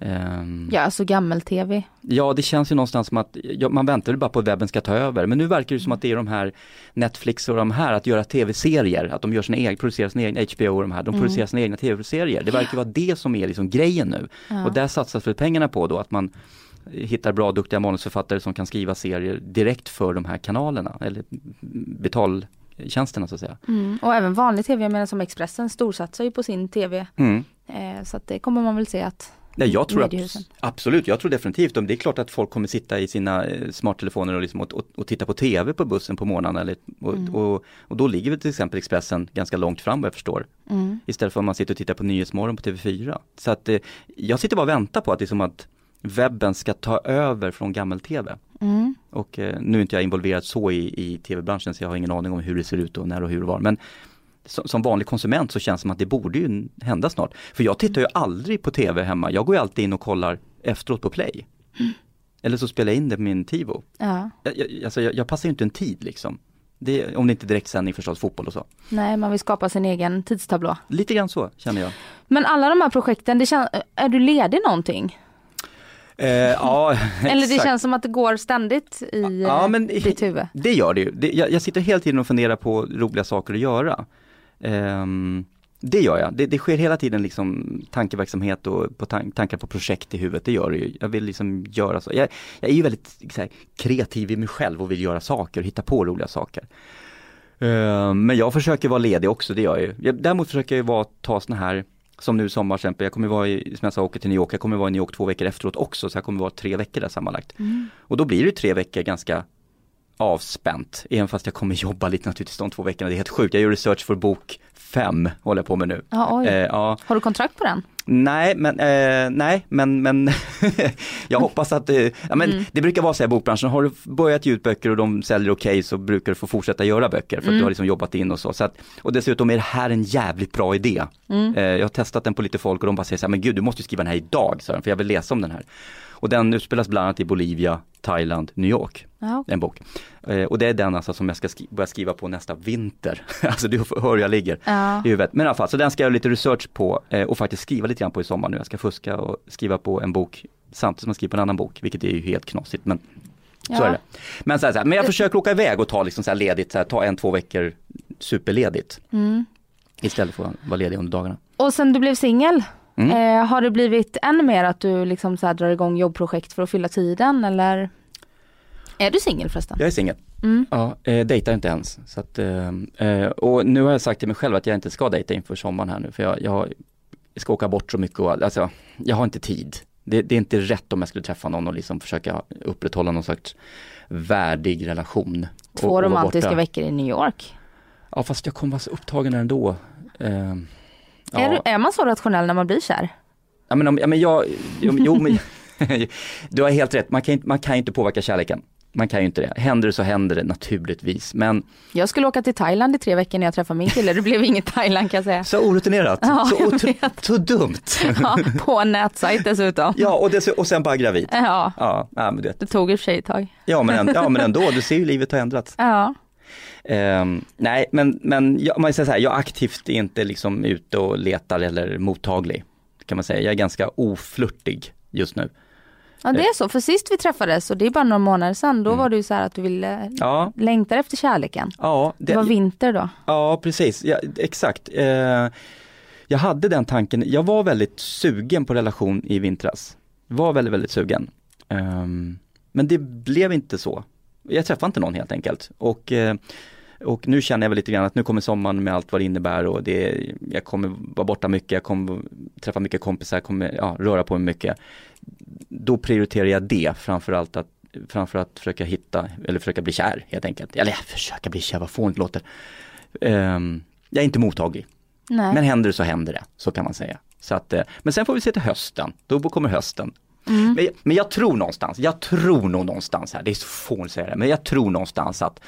Ehm, ja, alltså gammel-tv. Ja, det känns ju någonstans som att ja, man väntar bara på att webben ska ta över. Men nu verkar det som att det är de här Netflix och de här att göra tv-serier, att de gör sina egna, producerar sina egna, HBO och de här, de Mm. producerar sina egna tv-serier. Det verkar vara det som är liksom grejen nu. Ja. Och där satsas väl pengarna på då att man hittar bra, duktiga manusförfattare som kan skriva serier direkt för de här kanalerna, eller betaltjänsterna så att säga. Mm. Och även vanlig tv, jag menar som Expressen storsatsar ju på sin tv. Mm. Eh, så att det kommer man väl se att Nej, jag tror Mediehusen. abs- absolut, jag tror definitivt, om det är klart att folk kommer sitta i sina eh, smarttelefoner och, liksom, och, och, och titta på TV på bussen på morgonen. Eller, och, Mm. och, och då ligger väl till exempel Expressen ganska långt fram vad jag förstår. mm. Istället för att man sitter och tittar på Nyhetsmorgon på TV4. Så att eh, jag sitter bara och väntar på att, liksom att webben ska ta över från gammel-TV. Mm. Och eh, nu är inte jag involverad så i, i TV-branschen så jag har ingen aning om hur det ser ut och när och hur och var. Men som, vanlig konsument så känns det som att det borde ju hända snart. För jag tittar ju aldrig på TV hemma. Jag går ju alltid in och kollar efteråt på play. Eller så spelar jag in det på min Tivo. Ja. Jag, jag, alltså jag, jag passar ju inte en tid liksom. Det, om det inte är direktsändning förstås, fotboll och så. Nej, man vill skapa sin egen tidstablå. Lite grann så känner jag. Men alla de här projekten, kän- är du ledig någonting? Eh, ja, Eller det känns som att det går ständigt i Ja, eh, men- ditt huvud? Det gör det ju. Det, jag, jag sitter hela tiden och funderar på roliga saker att göra. Ehm, det gör jag. Det, det sker hela tiden liksom tankeverksamhet och på tan- tankar på projekt i huvudet. Det gör det ju. Jag vill liksom göra så. Jag, jag är ju väldigt här, kreativ i mig själv och vill göra saker och hitta på roliga saker. Ehm, men jag försöker vara ledig också, det gör jag ju. Jag, däremot försöker jag vara, ta såna här som nu i sommar till exempel, jag kommer vara i, som jag sa, åker till New York, jag kommer vara i New York två veckor efteråt också, så jag kommer vara tre veckor där sammanlagt. Och då blir det tre veckor ganska avspänt, även fast jag kommer jobba lite naturligtvis de två veckorna. Det är helt sjukt. Jag gör research för bok fem, håller jag på med nu. Ja. Eh, ja, Har du kontrakt på den? nej, men, eh, nej, men, men jag hoppas att, eh, ja, men det brukar vara så i bokbranschen, har du börjat ge ut böcker och de säljer okej så brukar du få fortsätta göra böcker för att du har liksom jobbat in och så. så att, och dessutom är det här en jävligt bra idé. Eh, jag har testat den på lite folk och de bara säger så här, men gud du måste ju skriva den här idag, så här, för jag vill läsa om den här. Och den utspelas bland annat i Bolivia, Thailand, New York Ja, en bok. Eh, och det är den alltså som jag ska skri- börja skriva på nästa vinter. alltså du hör hur jag ligger Ja. i huvudet. Men i alla fall, så den ska jag göra lite research på eh, och faktiskt skriva lite grann på i sommar nu. Jag ska fuska och skriva på en bok samtidigt som jag skriver på en annan bok, vilket är ju helt knasigt. Men så Ja. är det. Men, så här, så här, men jag försöker åka iväg och ta liksom så ledigt, så här, ta en, två veckor superledigt. Mm. Istället för att vara ledig under dagarna. Och sen du blev singel, Mm. eh, har det blivit ännu mer att du liksom så här drar igång jobbprojekt för att fylla tiden eller? Är du singel förresten? Jag är singel. Mm. Ja, eh, dejtar inte ens. Så att, eh, eh, och nu har jag sagt till mig själv att jag inte ska dejta inför sommaren här nu för jag, jag, ska åka bort så mycket och alltså, jag har inte tid. Det, det är inte rätt om jag skulle träffa någon och liksom försöka upprätthålla någon sorts värdig relation. och- Två och vara romantiska veckor i New York. Ja fast jag kommer vara så upptagen ändå. Eh, ja. Är, är man så rationell när man blir kär? Ja men, om, ja, men jag, jo, jo men du har helt rätt, man kan, man kan inte påverka kärleken. Man kan ju inte det. Händer det så händer det naturligtvis. Men Jag skulle åka till Thailand i tre veckor när jag träffade min kille. Det blev inget Thailand kan jag säga. så orutinerat, Ja, så, otro, så dumt. Ja, på en nätsajt dessutom. Ja och, dess, och sen bara gravid. Ja, Ja, ja, men, du vet. det tog i och för sig ett tag. ja, men, ja men ändå, du ser ju livet har ändrats. Ja. Ehm, nej men, men jag, man säger så här, jag aktivt är inte liksom ute och letar eller mottaglig. Kan man säga. Jag är ganska oflörtig just nu. ja, det är så. För sist vi träffades, och det är bara några månader sedan, då var du så här att du ville Ja, längtar efter kärleken. ja, Det var vinter då. Ja, precis. Ja, exakt. Eh, jag hade den tanken. Jag var väldigt sugen på relation i vintras. Var väldigt, väldigt sugen. Ehm, men det blev inte så. Jag träffade inte någon helt enkelt. Och, eh, och nu känner jag väl lite grann att nu kommer sommaren med allt vad det innebär och det, jag kommer vara borta mycket, jag kommer träffa mycket kompisar, jag kommer ja, röra på mig mycket. Då prioriterar jag det framförallt att framför att försöka hitta, eller försöka bli kär helt enkelt. Eller försöka bli kär, vad fånigt det låter. Ehm, jag är inte mottaglig. Nej. Men händer det så händer det, så kan man säga. Så att, eh, men sen får vi se till hösten, då kommer hösten. Mm. Men, men jag tror någonstans, jag tror nog någonstans här, det är så fånigt att säga det, men jag tror någonstans att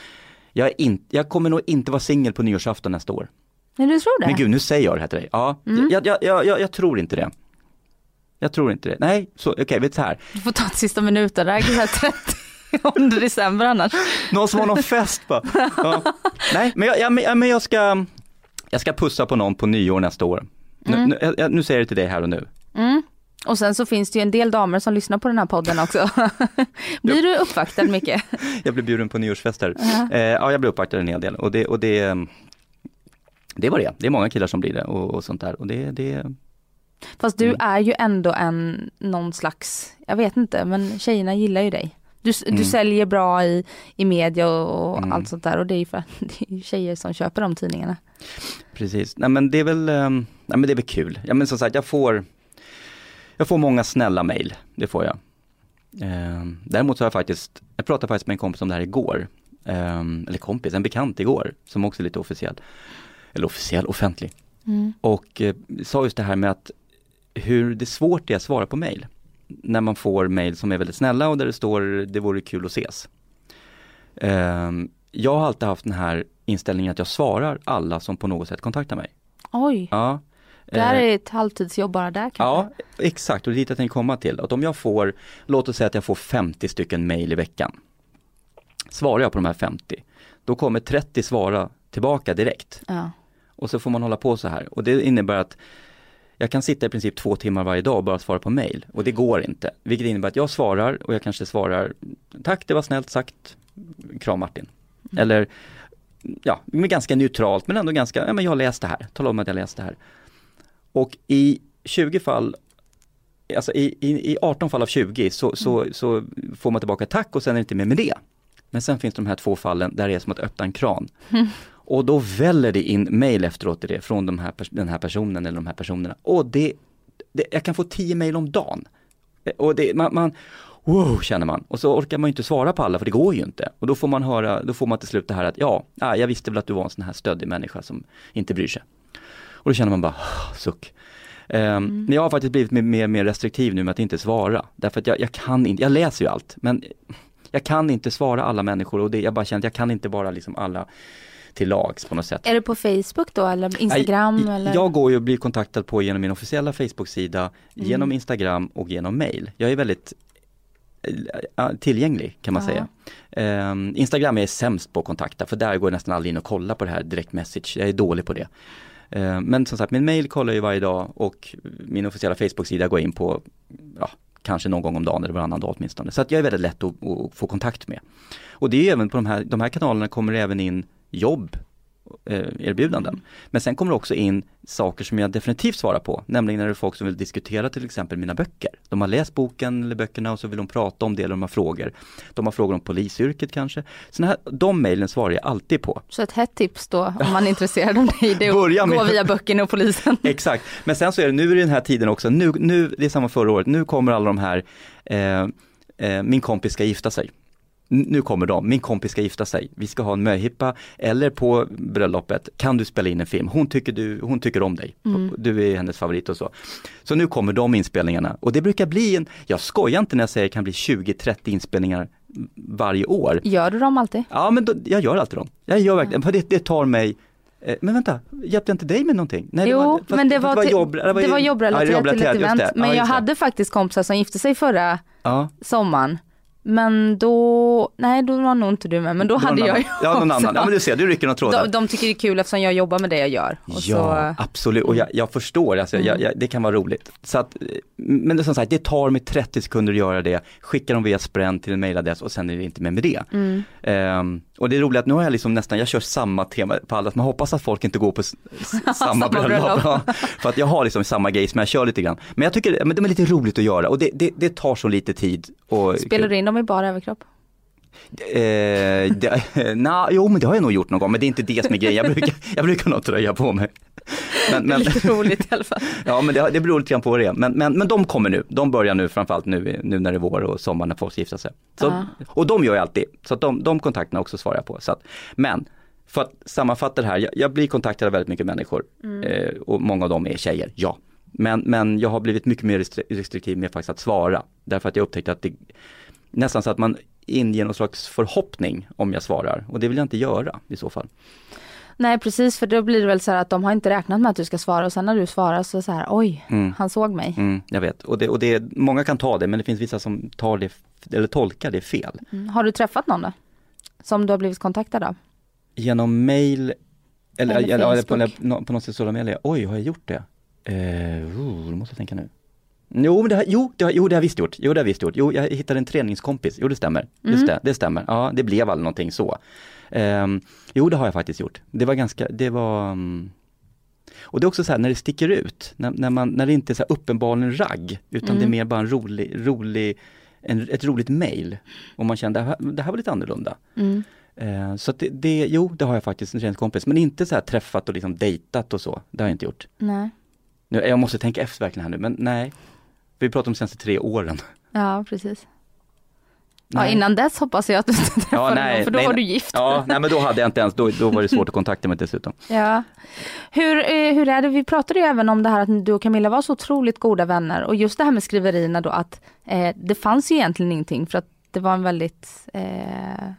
jag, in, jag kommer nog inte vara singel på nyårsafton nästa år. Men du tror det? Men gud, nu säger jag det här till dig. Ja, Mm. jag, jag, jag, jag, jag tror inte det. Jag tror inte det. Nej, så okej, vet du så här. Du får ta ett sista minuter där, så här 30 december annars. Någon som har någon fest bara. Ja. Nej, men jag, jag, men- jag ska, jag ska pussa på någon på nyår nästa år. Nu, Mm. nu, jag, nu säger jag det till dig här och nu. Mm. Och sen så finns det ju en del damer som lyssnar på den här podden också. Blir du uppvaktad mycket? Jag blev bjuden på nyårsfester. Eh, ja, jag blev uppvaktad en hel del och det, och det, det var det. Det är många killar som blir det och, och sånt där. Och det, det, Fast du Mm. är ju ändå en, någon slags, jag vet inte, men tjejerna gillar ju dig. Du, du Mm. säljer bra i, i media och, och Mm. allt sånt där och det är ju för det är tjejer som köper de tidningarna. Precis, nej men det är väl, eh, nej men det är väl kul. Ja men som sagt, jag får, jag får många snälla mejl, det får jag. Eh, däremot så har jag faktiskt, jag pratade faktiskt med en kompis om det här igår. Eh, eller kompis, en bekant igår, som också är lite officiell. Eller officiell, offentlig. Mm. Och eh, sa just det här med att hur det är svårt det är att svara på mejl. När man får mejl som är väldigt snälla och där det står det vore kul att ses. Ehm, jag har alltid haft den här inställningen att jag svarar alla som på något sätt kontaktar mig. Oj, Ja. Det här Eh, är ett halvtidsjobb bara där kanske. Ja, exakt och det är dit jag tänkte komma till. Att om jag får, låt oss säga att jag får 50 stycken mejl i veckan. Svarar jag på de här 50, då kommer 30 svara tillbaka direkt. Ja. Och så får man hålla på så här. Och det innebär att jag kan sitta i princip två timmar varje dag och bara svara på mail. Och det går inte. Vilket innebär att jag svarar och jag kanske svarar Tack, det var snällt sagt. Kram Martin. Eller ja, ganska neutralt men ändå ganska, ja men jag har läst det här. Tala om att jag läst det här. Och i 20 fall Alltså i, i, i 18 fall av 20 så, så, så får man tillbaka tack och sen är det inte mer med det. Men sen finns de här två fallen där det är som att öppna en kran. Och då väller det in mail efteråt det från de här, den här personen eller de här personerna. Och det, det jag kan få 10 mail om dagen. Eh, Och det, man, man, wow känner man. Och så orkar man ju inte svara på alla för det går ju inte. Och då får man höra, då får man till slut det här att ja, ah, jag visste väl att du var en sån här stöddig människa som inte bryr sig. Och då känner man bara, "Ah, suck. Ehm, Men jag har faktiskt blivit mer, mer, restriktiv nu med att inte svara. Därför att jag, jag kan inte, jag läser ju allt, men jag kan inte svara alla människor och det, jag bara känner att jag kan inte vara liksom alla till lags på något sätt. Är det på Facebook då eller Instagram? Nej, eller? Jag går ju och blir kontaktad på genom min officiella Facebook-sida, Mm. genom Instagram och genom mail. Jag är väldigt eh, tillgänglig kan man Ja. säga. Ehm, Instagram är jag sämst på att kontakta för där går jag nästan aldrig in och kollar på det här direkt message. Jag är dålig på det. Eh, men som sagt, min mail kollar jag ju varje dag och min officiella Facebook-sida går jag in på ja, kanske någon gång om dagen eller varannan dag åtminstone. Så att jag är väldigt lätt att, att få kontakt med. Och det är även på de här, de här kanalerna kommer det även in jobb erbjudanden. Men sen kommer det också in saker som jag definitivt svarar på, nämligen när det är folk som vill diskutera till exempel mina böcker. De har läst boken eller böckerna och så vill de prata om det eller de har frågor. De har frågor om polisyrket kanske. Såna här, de mejlen svarar jag alltid på. Så ett hett tips då om man är intresserad av dig, det är Börja att gå via böckerna och polisen. Exakt, men sen så är det nu i den här tiden också, nu, nu det är samma förra året, nu kommer alla de här, eh, eh, min kompis ska gifta sig. Nu kommer de, min kompis ska gifta sig, vi ska ha en möhippa eller på bröllopet, kan du spela in en film? Hon tycker, du, hon tycker om dig, du är hennes favorit och så. Så nu kommer de inspelningarna och det brukar bli en, jag skojar inte när jag säger det kan bli 20-30 inspelningar varje år. Gör du dem alltid? Ja men då, jag gör alltid dem. Jag gör verkligen, för det, det tar mig eh, men vänta, hjälpte jag inte dig med någonting? Nej, jo, fast- men det var, till- jobb- det var ja, jobbrelaterat till ett event. det. Men Ja, jag det. hade faktiskt kompisar som gifte sig förra Ja, sommaren. Men då, nej då var nog inte du med, men då var hade jag ju Ja, någon annan. Ja, men du ser, du rycker några trådar. de, de tycker det är kul eftersom jag jobbar med det jag gör. Ja, så, absolut. Och jag, jag förstår, alltså, Mm. jag, jag, det kan vara roligt. Så att, men det, som sagt, det tar mig 30 sekunder att göra det, skicka dem via Sprint till en mailadress och sen är det inte mer med det. mm. Ehm, och det är roligt att nu har jag liksom nästan, jag kör samma tema på alla, man hoppas att folk inte går på samma Samma bröllop. bröllop. Ja, för att jag har liksom samma grej som jag kör lite grann. Men jag tycker men det är lite roligt att göra och det, det, det tar så lite tid. Och, Spelar du in dem i bara överkropp? Eh, det, na, jo men det har jag nog gjort någon gång men det är inte det som är grejen. Jag brukar, jag brukar nog tröja på mig. Men, men, Lite roligt i alla fall. ja men det, det beror lite grann på vad det är. Men, men, men de kommer nu, de börjar nu framförallt nu, nu när det är vår och sommar när folk ska gifta sig. Så, Ja. Och de gör jag alltid, så att de, de kontakterna också svarar jag på. Så att, men för att sammanfatta det här, jag, jag blir kontaktad av väldigt mycket människor eh, och många av dem är tjejer, ja. Men, men jag har blivit mycket mer restri- restriktiv med faktiskt att svara. Därför att jag upptäckte att det nästan så att man inger någon slags förhoppning om jag svarar och det vill jag inte göra i så fall. Nej precis för då blir det väl så här att de har inte räknat med att du ska svara och sen när du svarar så så här oj, Mm. han såg mig. Mm, jag vet, och, det, och det, många kan ta det men det finns vissa som tar det, eller tolkar det fel. Mm. Har du träffat någon då? Som du har blivit kontaktad av? Genom mail eller, Eller eller, eller på, på något sociala medier, oj har jag gjort det? Eh, oh, då måste jag tänka nu. Jo, men det har, jo, det har, jo, det har jag visst gjort. Jo, det har jag visst gjort. Jo, jag hittade en träningskompis. Jo, det stämmer. Just Mm. det, det stämmer. Ja, det blev aldrig någonting så. Ehm, jo, det har jag faktiskt gjort. Det var ganska, det var... mm, och det är också så här när det sticker ut, när, när, man, när det inte är så uppenbarligen ragg, utan Mm. det är mer bara en rolig, rolig en, ett roligt mail. Och man kände, det här, det här var lite annorlunda. Mm. Eh, så det, det, jo, det har jag faktiskt en träningskompis, men inte så här träffat och liksom dejtat och så. Det har jag inte gjort. Nej. Nu, jag måste tänka efter verkligen här nu, men nej. Vi pratar om de senaste tre åren. Ja precis. Ja innan dess hoppas jag att du inte träffade Ja, nej, någon för då nej, var du gift. Ja, nej men då hade jag inte ens, då, då var det svårt att kontakta mig dessutom. Ja. Hur, eh, hur är det, vi pratade ju även om det här att du och Camilla var så otroligt goda vänner och just det här med skriverierna då att eh, det fanns ju egentligen ingenting för att det var en väldigt eh,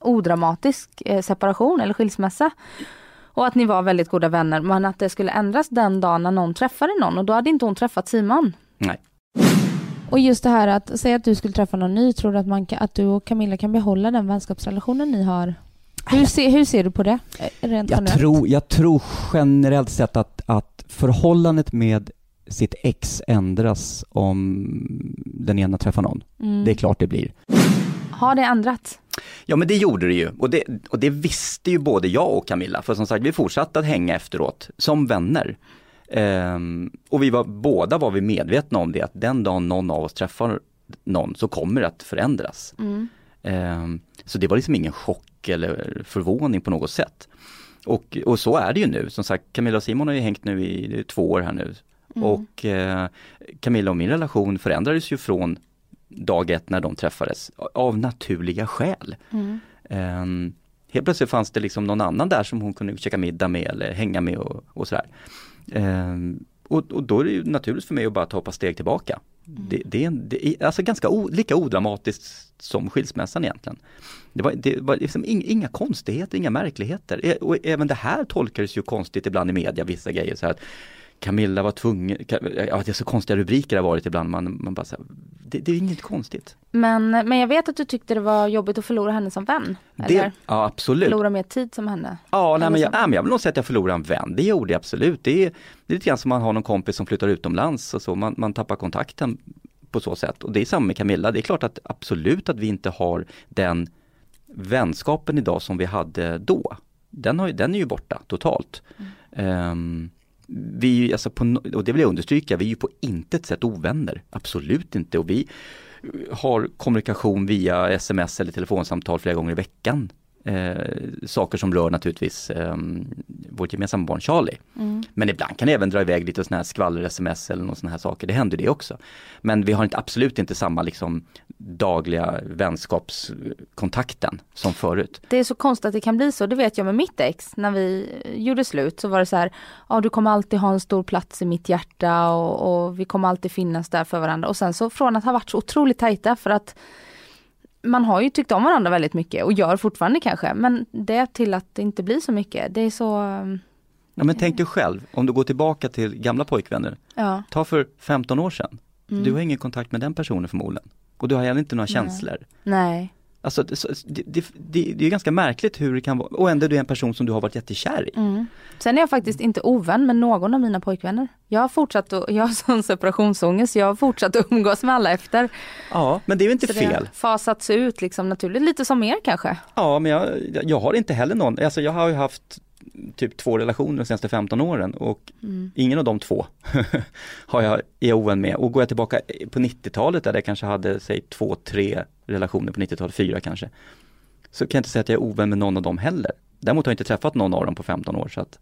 odramatisk eh, separation eller skilsmässa. Och att ni var väldigt goda vänner men att det skulle ändras den dagen när någon träffade någon och då hade inte hon träffat Simon. Nej. Och just det här att säga att du skulle träffa någon ny, tror du att, man kan, att du och Camilla kan behålla den vänskapsrelationen ni har? Hur, se, hur ser du på det? eh, Rent Jag generellt? tror, jag tror generellt sett att, att förhållandet med sitt ex ändras om den ena träffar någon. Mm. Det är klart det blir. Har det ändrats? Ja men det gjorde det ju och det, och det visste ju både jag och Camilla för som sagt vi fortsatte att hänga efteråt som vänner. Ehm, och vi var båda var vi medvetna om det att den dagen någon av oss träffar någon så kommer det att förändras. Mm. Ehm, så det var liksom ingen chock eller förvåning på något sätt. Och, och så är det ju nu. Som sagt, Camilla och Simon har ju hängt nu i två år här nu. Mm. Och eh, Camilla och min relation förändrades ju från dag ett när de träffades av naturliga skäl. Mm. Ehm, helt plötsligt fanns det liksom någon annan där som hon kunde käka middag med eller hänga med och, och sådär. Ehm, och, och då är det ju naturligt för mig att bara ta ett par steg tillbaka. Det, det, är, en- det är alltså ganska o, lika odramatiskt som skilsmässan egentligen. Det var, det var liksom inga, inga konstigheter, inga märkligheter. E- Och även det här tolkades ju konstigt ibland i media, vissa grejer. Så här att Camilla var tvungen, ja, det är så konstiga rubriker det har varit ibland. Man, man bara så här, det, det är inget konstigt. Men, men jag vet att du tyckte det var jobbigt att förlora henne som vän. Det, Eller ja absolut. förlora mer tid som henne. Ja, nej, men jag, nej, men jag vill nog säga att jag förlorade en vän. Det gjorde jag absolut. Det är, det är lite grann som man har någon kompis som flyttar utomlands och så. Man, man tappar kontakten på så sätt. Och det är samma med Camilla. Det är klart att absolut att vi inte har den vänskapen idag som vi hade då. Den, har, den är ju borta totalt. Ehm, vi, är ju, alltså på, och det vill jag understryka, vi är ju på intet sätt ovänner. Absolut inte. Och vi har kommunikation via sms eller telefonsamtal flera gånger i veckan. Eh, saker som rör naturligtvis eh, vårt gemensamma barn Charlie. Mm. Men ibland kan det även dra iväg lite sådana här skvaller-sms eller någon sån här saker. Det händer det också. Men vi har inte, absolut inte samma liksom dagliga vänskapskontakten som förut. Det är så konstigt att det kan bli så, det vet jag med mitt ex. När vi gjorde slut så var det så här, ja du kommer alltid ha en stor plats i mitt hjärta och, och vi kommer alltid finnas där för varandra. Och sen så från att ha varit så otroligt tajta för att man har ju tyckt om varandra väldigt mycket och gör fortfarande kanske. Men det till att det inte blir så mycket, det är så, um, Ja, men tänk dig själv, om du går tillbaka till gamla pojkvänner. ja. Ta för 15 år sedan. Mm. Du har ingen kontakt med den personen förmodligen. Och du har heller inte några Nej. känslor. Nej. Alltså det, det, det, det, det är ganska märkligt hur det kan vara, och ändå är du en person som du har varit jättekär i. Mm. Sen är jag faktiskt inte ovän med någon av mina pojkvänner. Jag har fortsatt att, jag har sån separationsångest, jag har fortsatt att umgås med alla efter. Ja, men det är ju inte Så det fel. har fasats ut liksom naturligt, lite som er kanske. Ja, men jag, jag har inte heller någon, alltså jag har ju haft typ två relationer de senaste 15 åren och Mm. ingen av de två har jag, är jag ovän med. Och går jag tillbaka på 90-talet där jag kanske hade, säg två, tre relationer på 90-talet, fyra kanske. Så kan jag inte säga att jag är ovän med någon av dem heller. Däremot har jag inte träffat någon av dem på 15 år så att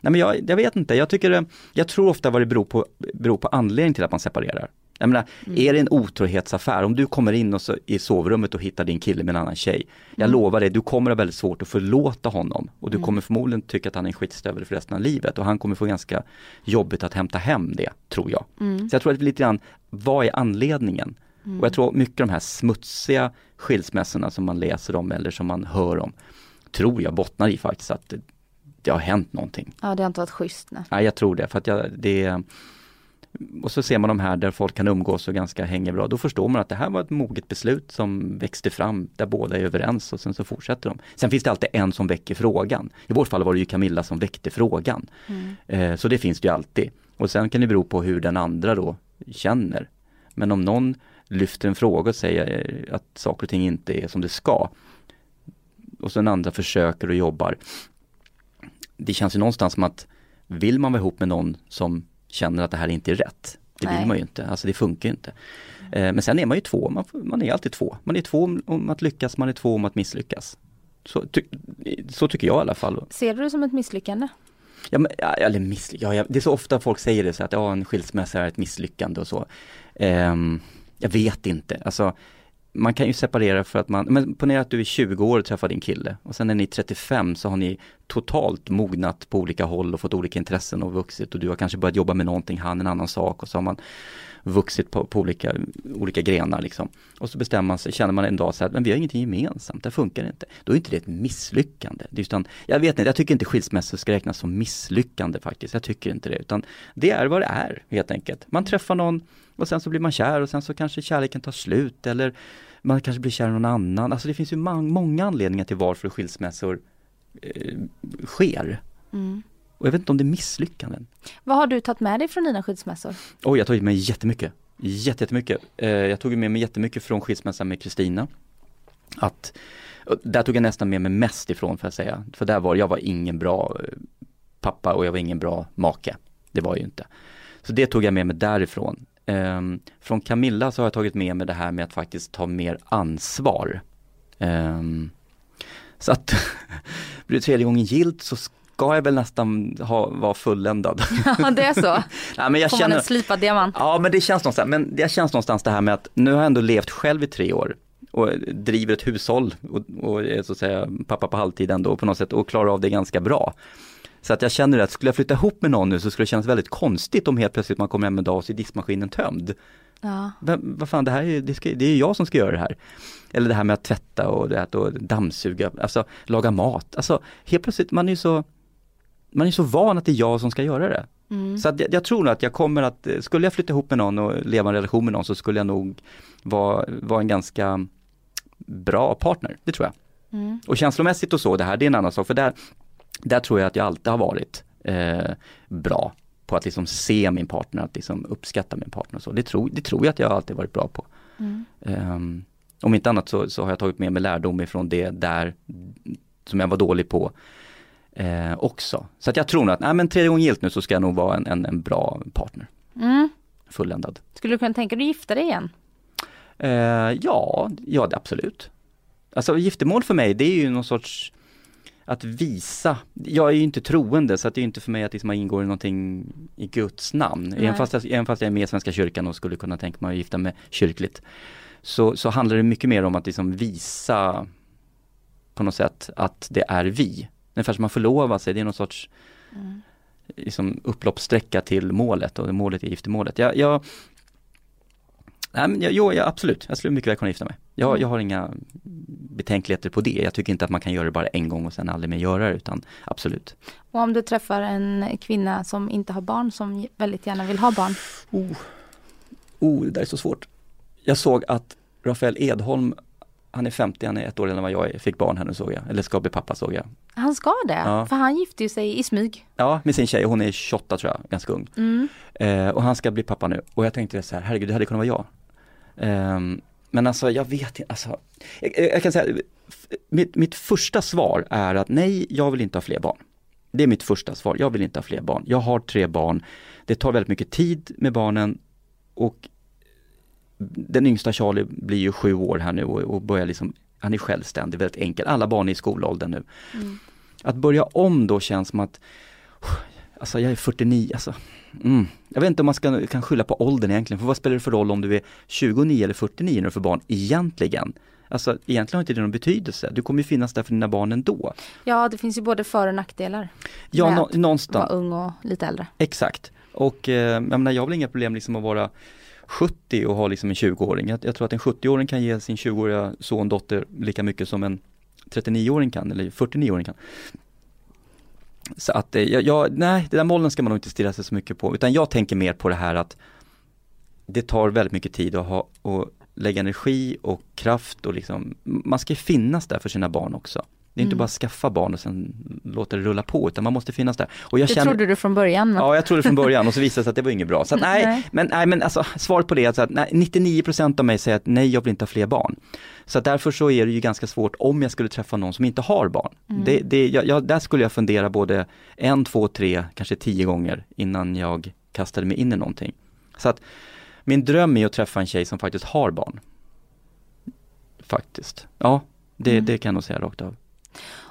Nej men jag, jag vet inte, jag tycker, det- jag tror ofta vad det beror på, beror på anledning till att man separerar. Jag menar, Mm. är det en otrohetsaffär, om du kommer in och så, i sovrummet och hittar din kille med en annan tjej. Jag Mm. lovar dig, du kommer ha väldigt svårt att förlåta honom. Och du Mm. kommer förmodligen tycka att han är en skitstövel för resten av livet. Och han kommer få ganska jobbigt att hämta hem det, tror jag. Mm. Så jag tror att det är lite grann, vad är anledningen? Och jag tror mycket de här smutsiga skilsmässorna som man läser om eller som man hör om, tror jag bottnar i faktiskt att det, har hänt någonting. Ja, det har inte varit schysst. Nej. Nej, jag tror det. För att jag, det och så ser man de här där folk kan umgås och ganska hänger bra. Då förstår man att det här var ett moget beslut som växte fram där båda är överens och sen så fortsätter de. Sen finns det alltid en som väcker frågan. I vårt fall var det ju Camilla som väckte frågan. Eh, så det finns det ju alltid. Och sen kan det bero på hur den andra då känner. Men om någon lyfter en fråga och säger eh, att saker och ting inte är som det ska. Och sen andra försöker och jobbar. Det känns ju någonstans som att vill man vara ihop med någon som känner att det här inte är rätt. Det Nej. vill man ju inte, alltså det funkar ju inte. Eh, men sen är man ju två, man, man är alltid två. Man är två om- om att lyckas, man är två om att misslyckas. Så, ty, så tycker jag i alla fall. Ser du det som ett misslyckande? Ja, men, ja, eller missly- ja, det är så ofta folk säger det, så att ja, en skilsmässa är ett misslyckande och så. Ehm, jag vet inte, alltså man kan ju separera för att man, men ponera att du är 20 år och träffar din kille och sen när ni är 35 så har ni totalt mognat på olika håll och fått olika intressen och vuxit och du har kanske börjat jobba med någonting, han en annan sak och så har man vuxit på, på olika, olika grenar liksom. Och så bestämmer man sig, känner man en dag så här, men vi har ingenting gemensamt, det funkar inte. Då är inte det ett misslyckande. Det är utan, jag vet inte, jag tycker inte skilsmässor ska räknas som misslyckande faktiskt. Jag tycker inte det, utan det är vad det är helt enkelt. Man träffar någon och sen så blir man kär och sen så kanske kärleken tar slut eller man kanske blir kär i någon annan. Alltså det finns ju många anledningar till varför skilsmässor eh, sker. Mm. Och jag vet inte om det är misslyckanden. Vad har du tagit med dig från dina skilsmässor? Oj, jag har tagit med jättemycket. Jätte- Jättemycket. Eh, jag tog med mig jättemycket från skilsmässan med Kristina. Att, och där tog jag nästan med mig mest ifrån för att säga. För där var jag var ingen bra eh, pappa och jag var ingen bra make. Det var jag ju inte. Så det tog jag med mig därifrån. Ehm, från Camilla så har jag tagit med mig det här med att faktiskt ta mer ansvar. Ehm, så att blir det tredje gången gilt så ska jag väl nästan ha, vara fulländad. Ja, det är så. Nej, men jag Får man känner, en slipad diamant? Ja men det känns någonstans, men det känns någonstans det här med att nu har jag ändå levt själv i tre år och driver ett hushåll och, och är så att säga pappa på halvtid ändå på något sätt och klarar av det ganska bra. Så att jag känner att skulle jag flytta ihop med någon nu så skulle det kännas väldigt konstigt om helt plötsligt man kommer hem en dag och så är diskmaskinen tömd. Ja. Men vad fan, det här är, det, ska, det är jag som ska göra det här. Eller det här med att tvätta och, det och dammsuga, alltså laga mat. Alltså helt plötsligt, man är ju så, man är så van att det är jag som ska göra det. Mm. Så att jag, jag tror att jag kommer att, eh, skulle jag flytta ihop med någon och leva en relation med någon så skulle jag nog vara, vara en ganska bra partner, det tror jag. Mm. Och känslomässigt och så, det här det är en annan sak, för där, där tror jag att jag alltid har varit eh, bra på att liksom se min partner, att liksom uppskatta min partner och så. Det tror, det tror jag att jag alltid varit bra på. Mm. Um, om inte annat så, så har jag tagit med mig lärdom ifrån det där som jag var dålig på eh, också. Så att jag tror nog att, nej men tredje gången gilt nu så ska jag nog vara en, en, en bra partner, Mm. fulländad. Skulle du kunna tänka dig att gifta dig igen? Eh, ja, ja absolut. Alltså giftermål för mig det är ju någon sorts att visa, jag är ju inte troende så att det är inte för mig att liksom man ingår i någonting i Guds namn. Nej. Även fast, jag, även fast jag är med i Svenska kyrkan och skulle kunna tänka mig att gifta mig kyrkligt. Så, så handlar det mycket mer om att liksom visa på något sätt att det är vi. Ungefär som man förlovar sig, det är någon sorts Mm. liksom upploppssträcka till målet och målet är giftermålet. Jag, jag, nej, men jag, jo, jag, absolut, jag skulle mycket väl kunna gifta mig. Jag, Mm. jag har inga betänkligheter på det. Jag tycker inte att man kan göra det bara en gång och sen aldrig mer göra det utan absolut. Och om du träffar en kvinna som inte har barn, som väldigt gärna vill ha barn? Oh, oh det där är så svårt. Jag såg att Rafael Edholm, han är 50, han är ett år äldre än vad jag är, fick barn här nu såg jag, eller ska bli pappa såg jag. Han ska det, Ja. för han gifte ju sig i smyg. Ja, med sin tjej, hon är 28 tror jag, ganska ung. Mm. Eh, och han ska bli pappa nu. Och jag tänkte så här, herregud det hade kunnat vara jag. Ehm, men alltså jag vet inte, alltså, jag, jag kan säga, mitt, mitt första svar är att nej, jag vill inte ha fler barn. Det är mitt första svar, jag vill inte ha fler barn. Jag har tre barn, det tar väldigt mycket tid med barnen och den yngsta Charlie blir ju sju år här nu och, och börjar liksom, han är självständig, väldigt enkel. Alla barn är i skolåldern nu. Mm. Att börja om då känns som att Alltså jag är 49, alltså. Mm. Jag vet inte om man ska, kan skylla på åldern egentligen, för vad spelar det för roll om du är 29 eller 49 när du får barn egentligen? Alltså egentligen har inte det någon betydelse, du kommer finnas där för dina barn ändå. Ja, det finns ju både för och nackdelar. Ja, nå, att någonstans. Vara ung och lite äldre. Exakt. Och eh, jag menar, jag har väl inga problem liksom att vara 70 och ha liksom en 20-åring. Jag, jag tror att en 70-åring kan ge sin 20-åriga son, dotter lika mycket som en 39-åring kan eller 49-åring kan. Så att eh, jag, jag, nej, det där molnen ska man nog inte stirra sig så mycket på, utan jag tänker mer på det här att det tar väldigt mycket tid att ha och lägga energi och kraft och liksom, man ska finnas där för sina barn också. Det är inte Mm. bara att skaffa barn och sen låta det rulla på, utan man måste finnas där. Och jag Det trodde du från början. Men... Ja, jag trodde från början och så visade det sig att det var inget bra. Så att, nej, Nej. men, nej, men alltså, svaret på det är alltså att nej, 99% av mig säger att nej, jag vill inte ha fler barn. Så att därför så är det ju ganska svårt om jag skulle träffa någon som inte har barn. Mm. Det, det, jag, jag, där skulle jag fundera både en, två, tre, kanske tio gånger innan jag kastade mig in i någonting. Så att min dröm är att träffa en tjej som faktiskt har barn. Faktiskt. Ja, det, Mm. det kan jag nog säga rakt av.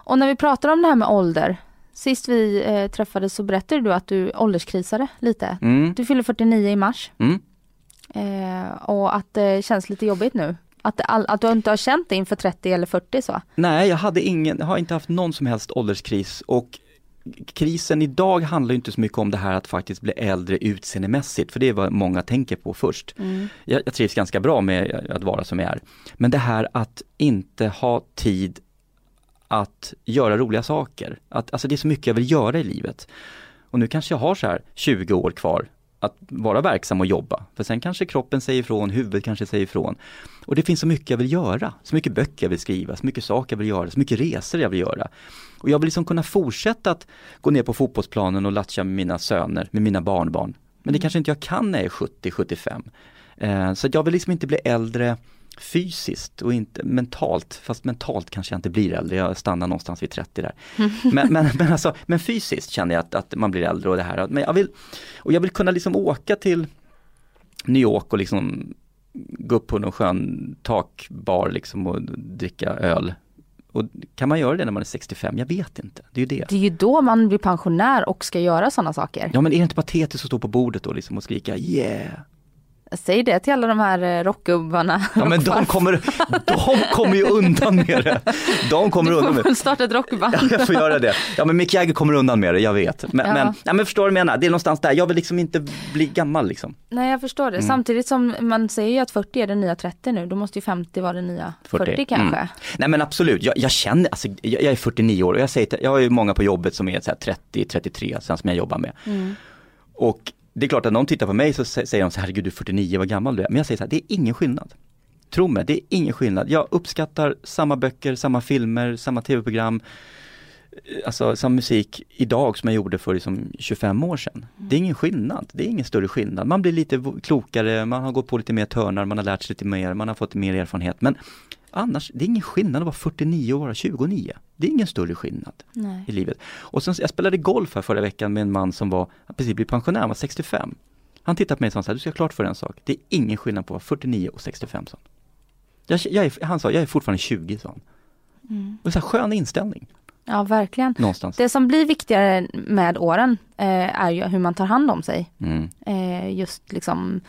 Och när vi pratar om det här med ålder. Sist vi eh, träffades så berättade du att du ålderskrisade lite. Mm, Du fyller 49 i mars. mm. Eh, och att det känns lite jobbigt nu. Att, all, att du inte har känt det inför 30 eller 40 så. Nej, jag hade ingen, jag har inte haft någon som helst ålderskris och krisen idag handlar ju inte så mycket om det här att faktiskt bli äldre utseendemässigt, för det är vad många tänker på först. Jag, jag trivs ganska bra med att vara som jag är. Men det här att inte ha tid att göra roliga saker. Att, alltså det är så mycket jag vill göra i livet. Och nu kanske jag har så här 20 år kvar att vara verksam och jobba. För sen kanske kroppen säger ifrån, huvudet kanske säger ifrån. Och det finns så mycket jag vill göra. Så mycket böcker jag vill skriva, så mycket saker jag vill göra, så mycket resor jag vill göra. Och jag vill liksom kunna fortsätta att gå ner på fotbollsplanen och latcha med mina söner, med mina barnbarn. Men det kanske inte jag kan när jag är 70-75. Eh, så jag vill liksom inte bli äldre fysiskt och inte mentalt, fast mentalt kanske jag inte blir äldre, jag stannar någonstans vid 30 där. Men, men, men, alltså, men fysiskt känner jag att, att man blir äldre och det här. Men jag vill, och jag vill kunna liksom åka till New York och liksom gå upp på någon skön takbar liksom och dricka öl. Och kan man göra det när man är 65? Jag vet inte, det är ju det. Det är ju då man blir pensionär och ska göra sådana saker. Ja men är det inte patetiskt att stå på bordet då liksom och skrika yeah? Säg det till alla de här eh, rockgubbarna. Ja men de kommer, de kommer ju undan med det. De kommer Du undan får med det. starta ett rockband. Ja, jag får göra det. Ja men Mick Jagger kommer undan med det, jag vet. Men, Ja. men, ja, men förstår du vad jag menar? Det är någonstans där, jag vill liksom inte bli gammal liksom. Nej jag förstår det. Mm. Samtidigt som man säger ju att 40 är den nya 30 nu. Då måste ju 50 vara den nya 40, kanske. Mm. Nej men absolut, jag, jag känner, alltså, jag, jag är 49 år och jag säger jag har ju många på jobbet som är så här 30-33, sen som jag jobbar med. Mm. Och det är klart att någon tittar på mig så säger de så här, herregud du är 49, vad gammal du är. Men jag säger så här, det är ingen skillnad. Tro mig, det är ingen skillnad. Jag uppskattar samma böcker, samma filmer, samma tv-program, eh, alltså samma musik idag som jag gjorde för liksom 25 år sedan. Det är ingen skillnad, det är ingen större skillnad. Man blir lite klokare, man har gått på lite mer törnar, man har lärt sig lite mer, man har fått mer erfarenhet. Men annars, det är ingen skillnad att vara 49 och vara 29. Det är ingen större skillnad Nej. i livet. Och sen, jag spelade golf här förra veckan med en man som var, precis blivit pensionär, han var 65. Han tittade på mig och sa så här, du ska ha klart för en sak, det är ingen skillnad på att vara 49 och 65 sa han. Jag, jag är, han sa, jag är fortfarande 20 sa han. Mm. Och så här skön inställning Ja verkligen. någonstans. Det som blir viktigare med åren eh, är ju hur man tar hand om sig. Mm. Eh, just liksom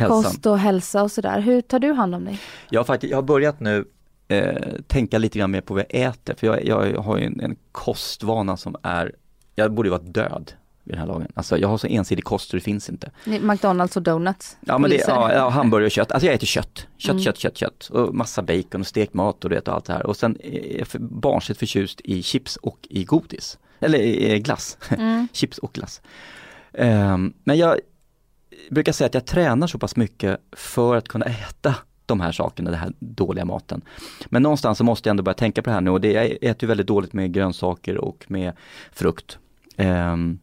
Hälsan. kost och hälsa och sådär. Hur tar du hand om dig? Jag har, faktiskt, jag har börjat nu eh, tänka lite grann mer på vad jag äter, för jag, jag har ju en, en kostvana som är, jag borde ju vara död vid den här lagen. Alltså jag har så ensidig kost så det finns inte. McDonalds och donuts? Ja men det, ja, ja hamburgare och kött, alltså jag äter kött. Kött, Mm. kött, kött, kött. Och massa bacon och stekt mat och det och allt det här. Och sen är jag för, barnsligt förtjust i chips och i godis. Eller i glass. Mm. chips och glass. Ehm, men jag brukar säga att jag tränar så pass mycket för att kunna äta de här sakerna, den här dåliga maten. Men någonstans så måste jag ändå börja tänka på det här nu och det, jag äter ju väldigt dåligt med grönsaker och med frukt. Ehm,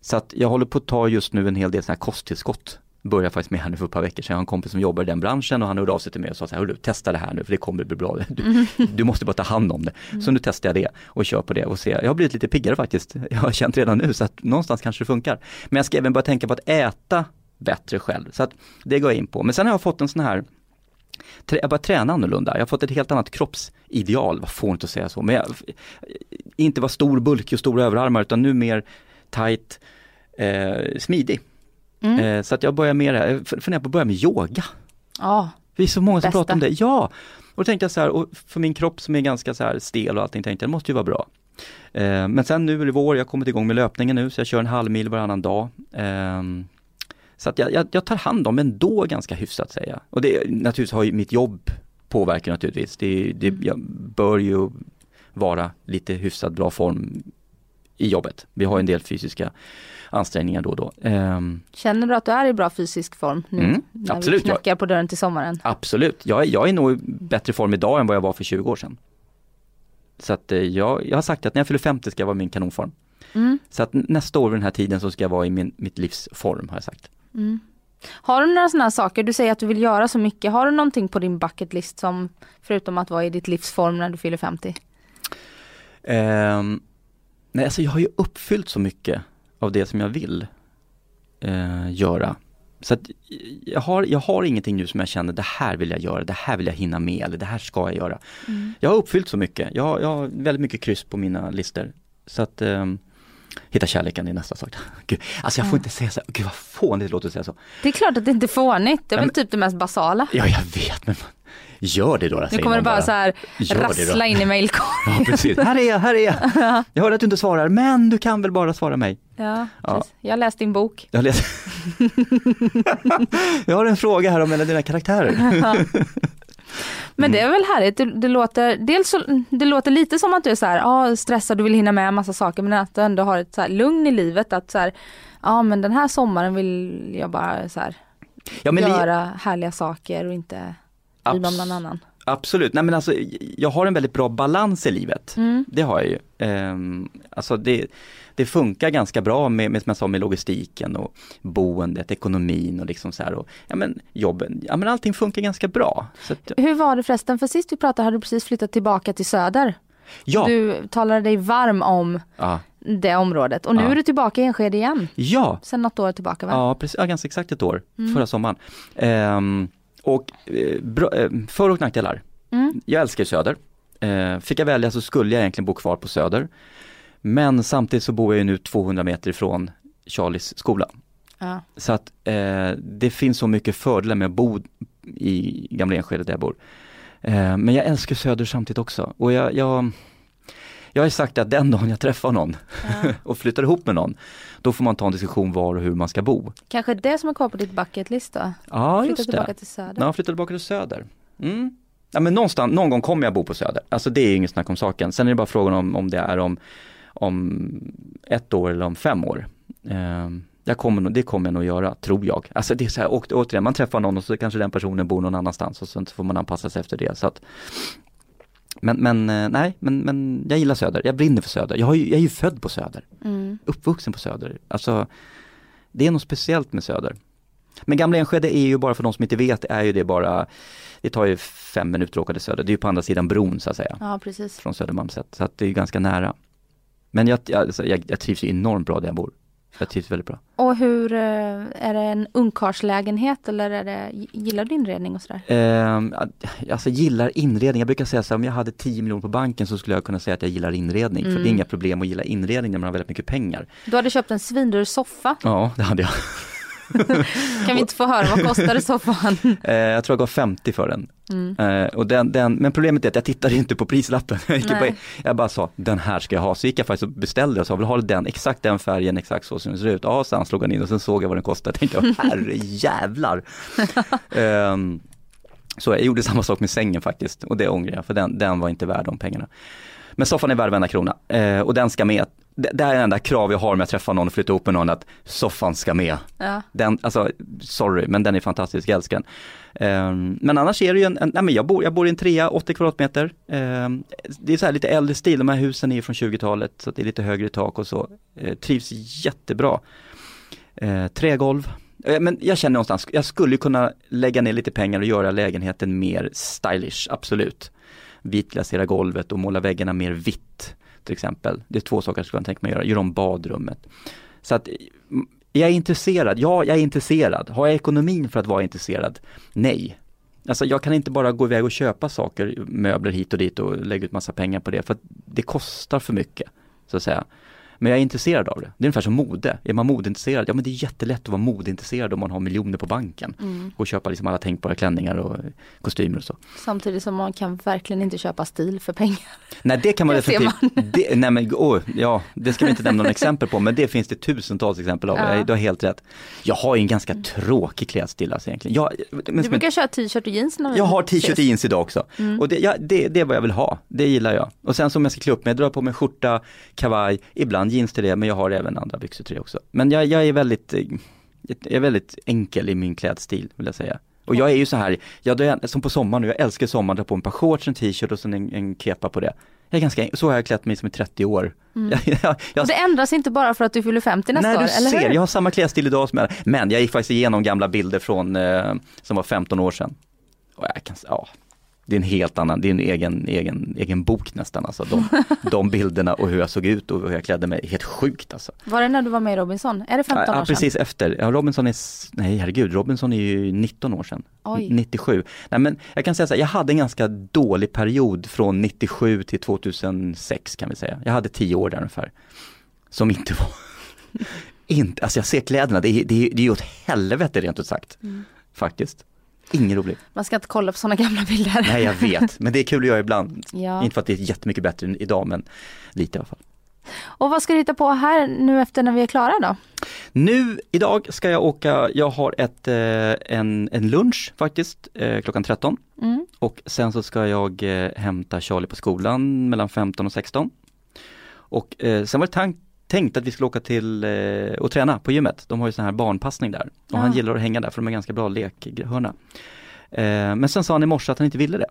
så att jag håller på att ta just nu en hel del sådana här kosttillskott. Börjar faktiskt med här nu för ett par veckor sedan. Jag har en kompis som jobbar i den branschen och han hörde av sig till mig och sa så här, "Hörru, testa det här nu för det kommer bli bra. Du, du måste bara ta hand om det. Så nu testar jag det och kör på det och ser. Jag har blivit lite piggare faktiskt. Jag har känt redan nu så att någonstans kanske det funkar. Men jag ska även börja tänka på att äta bättre själv. Så att det går jag in på. Men sen har jag fått en sån här jag börjar träna annorlunda. Jag har fått ett helt annat kroppsideal, vad får inte att säga så, men jag, inte vara stor, bulkig och stora överarmar utan nu mer tight, eh, smidig. Mm. Eh, så att jag börjar med det här, jag funderar på att börja med yoga. Ja, Det är så många som Bästa. pratar om det. Ja! Och då tänkte jag så här, och för min kropp som är ganska så här stel och allting tänkte jag, det måste ju vara bra. Eh, men sen nu det vår, jag har kommit igång med löpningen nu så jag kör en halv mil varannan dag. Så att jag, jag, jag tar hand om ändå ganska hyfsat säger jag. Och det naturligtvis har ju mitt jobb påverkar naturligtvis. Det, det, jag bör ju vara lite hyfsat bra form i jobbet. Vi har en del fysiska ansträngningar då och då. Ehm, känner du att du är i bra fysisk form nu? Mm, när absolut, vi knackar på dörren till sommaren. Absolut, jag, är- jag är nog i bättre form idag än vad jag var för 20 år sedan. Så att eh, jag, jag har sagt att när jag fyller 50 ska jag vara i min kanonform. Mm. Så att nästa år vid den här tiden så ska jag vara i min, mitt livs form har jag sagt. Mm. Har du några sådana saker, du säger att du vill göra så mycket, har du någonting på din bucket list som förutom att vara i ditt livs form när du fyller 50? Ehm, nej, alltså jag har ju uppfyllt så mycket av det som jag vill eh, göra. Så att jag har, jag har ingenting nu som jag känner, det här vill jag göra, det här vill jag hinna med eller det här ska jag göra. Jag har uppfyllt så mycket, jag, har- jag har väldigt mycket kryss på mina listor. Så att ehm, hitta kärleken är nästa sak. Gud, alltså jag får inte säga så, gud vad fånigt det låter att säga så. Det är klart att det inte är fånigt, det är Ja, väl men- typ det mest basala. Ja jag vet men gör det då. Nu kommer det någon bara så här rassla in i mailkorgen. Ja precis, här är jag, här är jag. Jag hörde att du inte svarar, men du kan väl bara svara mig. Ja, Ja. Jag har läst din bok. Jag, läser. jag har en fråga här om en av dina karaktärer. Men det är väl härligt, det, det, låter, dels så, det låter lite som att du är så här, ja stressad, du vill hinna med massa saker men att du ändå har ett så här lugn i livet att så här, ja men den här sommaren vill jag bara så här, Ja, men li- göra härliga saker och inte bry mig om någon annan. Absolut, nej men alltså jag har en väldigt bra balans i livet. Mm. Det har jag ju. Ehm, alltså det, det funkar ganska bra med, med, som jag sa, med logistiken och boendet, ekonomin och liksom så här och ja men jobben, ja men allting funkar ganska bra. Så att, Hur var det förresten, för sist vi pratade hade du precis flyttat tillbaka till Söder. ja, Du talade dig varm om ja, det området och nu Ja. är du tillbaka i Enskede igen. ja, Sen något år tillbaka va? ja, precis, ja, ganska exakt ett år, Mm. förra sommaren. Ehm, och eh, bra, eh, för och nackdelar. Mm. Jag älskar Söder. Eh, fick jag välja så skulle jag egentligen bo kvar på Söder. Men samtidigt så bor jag ju nu 200 meter ifrån Charlies skola. Ja. Så att eh, det finns så mycket fördelar med att bo i Gamla Enskede där jag bor. Eh, men jag älskar Söder samtidigt också. Och jag, jag, jag har sagt att den dagen jag träffar någon och flyttar ihop med någon, då får man ta en diskussion var och hur man ska bo. Kanske det som är kvar på ditt bucket list då? Ja, Flytta just tillbaka det. till Söder. Ja, flytta tillbaka till Söder. Mm. Ja, men någonstans, någon gång kommer jag bo på Söder. Alltså det är inget snack om saken. Sen är det bara frågan om, om det är om, om ett år eller om fem år. Ehm, jag kommer, nog- det kommer jag nog göra, tror jag. Alltså det är så här, och, återigen, man träffar någon och så kanske den personen bor någon annanstans och så får man anpassa sig efter det. Så att, men, men eh, nej, men, men jag gillar Söder, jag brinner för Söder. Jag, ju, jag är ju född på Söder, Mm. uppvuxen på Söder. Alltså, det är något speciellt med Söder. Men Gamla Enskede är ju bara för de som inte vet, är ju det bara, det tar ju fem minuter att åka till Söder. Det är ju på andra sidan bron så att säga, Ja precis. från Södermalmssätt. Så att det är ju ganska nära. Men jag, alltså, jag, jag trivs enormt bra där jag bor. Jag trivs väldigt bra. Och hur, eh, är det en ungkarlslägenhet eller är det, gillar du inredning och sådär? Ehm, alltså gillar inredning, jag brukar säga så här, om jag hade 10 miljoner på banken så skulle jag kunna säga att jag gillar inredning. För Mm. det är inga problem att gilla inredning när man har väldigt mycket pengar. Du hade köpt en svindyr soffa. Ja, det hade jag. Kan vi inte få höra, vad kostade soffan? Eh, jag tror jag gav 50 för den. Mm. Eh, och den, den, men problemet är att jag tittade inte på prislappen. Jag, bara, jag bara sa, den här ska jag ha. Så gick jag faktiskt och beställde och sa, vill ha den, exakt den färgen, exakt så som den ser ut. Ja, sen slog han in och sen såg jag vad den kostade. Jag tänkte, herre jävlar. Ehm, så jag gjorde samma sak med sängen faktiskt och det ångrar jag, för den, den var inte värd de pengarna. Men soffan är värd varenda krona eh, och den ska med. Det, det är det enda krav jag har om jag träffar någon och flyttar ihop med någon, att soffan ska med. Ja. Den, alltså, sorry, men den är fantastisk, jag älskar den. Ehm, men annars är det ju en, en nej men jag bor, jag bor i en trea, 80 kvadratmeter. Ehm, det är så här lite äldre stil, de här husen är ju från 20-talet, så det är lite högre tak och så. Eh, trivs jättebra. Eh, trägolv. Eh, men jag känner någonstans, jag skulle kunna lägga ner lite pengar och göra lägenheten mer stylish, absolut. Vitglasera golvet och måla väggarna mer vitt till exempel. Det är två saker jag skulle tänka mig att göra, göra om badrummet. Så att jag är intresserad, ja jag är intresserad. Har jag ekonomin för att vara intresserad? Nej. Alltså jag kan inte bara gå iväg och köpa saker, möbler hit och dit och lägga ut massa pengar på det för att det kostar för mycket. Så att säga. Men jag är intresserad av det. Det är ungefär som mode. Är man modeintresserad? Ja men det är jättelätt att vara modeintresserad om man har miljoner på banken. Mm. Och köpa liksom alla tänkbara klänningar och kostymer och så. Samtidigt som man kan verkligen inte köpa stil för pengar. Nej det kan man definitivt, det, nej men oh, ja, det ska vi inte nämna några exempel på men det finns det tusentals exempel av. Ja. Du har helt rätt. Jag har en ganska tråkig klädstil alltså egentligen. Jag, men Du brukar köra t-shirt och jeans när jag har t-shirt och jeans idag också. Mm. Och det, ja, det, det är vad jag vill ha, det gillar jag. Och sen som jag ska klä upp mig, jag drar på mig skjorta, kavaj, ibland jeans till det men jag har även andra byxor till det också. Men jag, jag är väldigt, eh, jag är väldigt enkel i min klädstil vill jag säga. Och jag är ju så här, jag, som på sommaren nu, jag älskar sommaren, dra på ett par shorts, en t-shirt och sen en, en kepa på det. Jag är ganska, en- så har jag klätt mig som i 30 år. Jag, jag, jag, Mm. Och det ändras inte bara för att du fyller 50 nästa Nej år, du eller ser, hur? jag har samma klädstil idag som jag Men jag gick faktiskt igenom gamla bilder från, eh, som var 15 år sedan. Och jag kan, ja, det är en helt annan, det är en egen, egen, egen bok nästan alltså. De, de bilderna och hur jag såg ut och hur jag klädde mig, helt sjukt alltså. Var det när du var med i Robinson? Är det 15 Ja, år sedan? precis efter. Ja, Robinson är, nej herregud, Robinson är ju 19 år sedan. Oj. 97. Nej men jag kan säga så här, jag hade en ganska dålig period från 97 till 2006 kan vi säga. Jag hade 10 år där ungefär. Som inte var, inte, alltså jag ser kläderna, det är, det är, det är åt helvete rent ut sagt. Mm. Faktiskt. Ingen rolig. Man ska inte kolla på sådana gamla bilder. Nej jag vet, men det är kul att göra ibland. Ja. Inte för att det är jättemycket bättre än idag men lite i alla fall. Och vad ska du hitta på här nu efter när vi är klara då? Nu, idag ska jag åka, jag har ett, eh, en, en lunch faktiskt, eh, klockan 13. Mm. Och sen så ska jag eh, hämta Charlie på skolan mellan 15 och 16. Och sen var det tank, tänkt att vi skulle åka till eh, och träna på gymmet. De har ju sån här barnpassning där. Och han Ah. gillar att hänga där för de är ganska bra lekhörna. Eh, men sen sa han i morse att han inte ville det.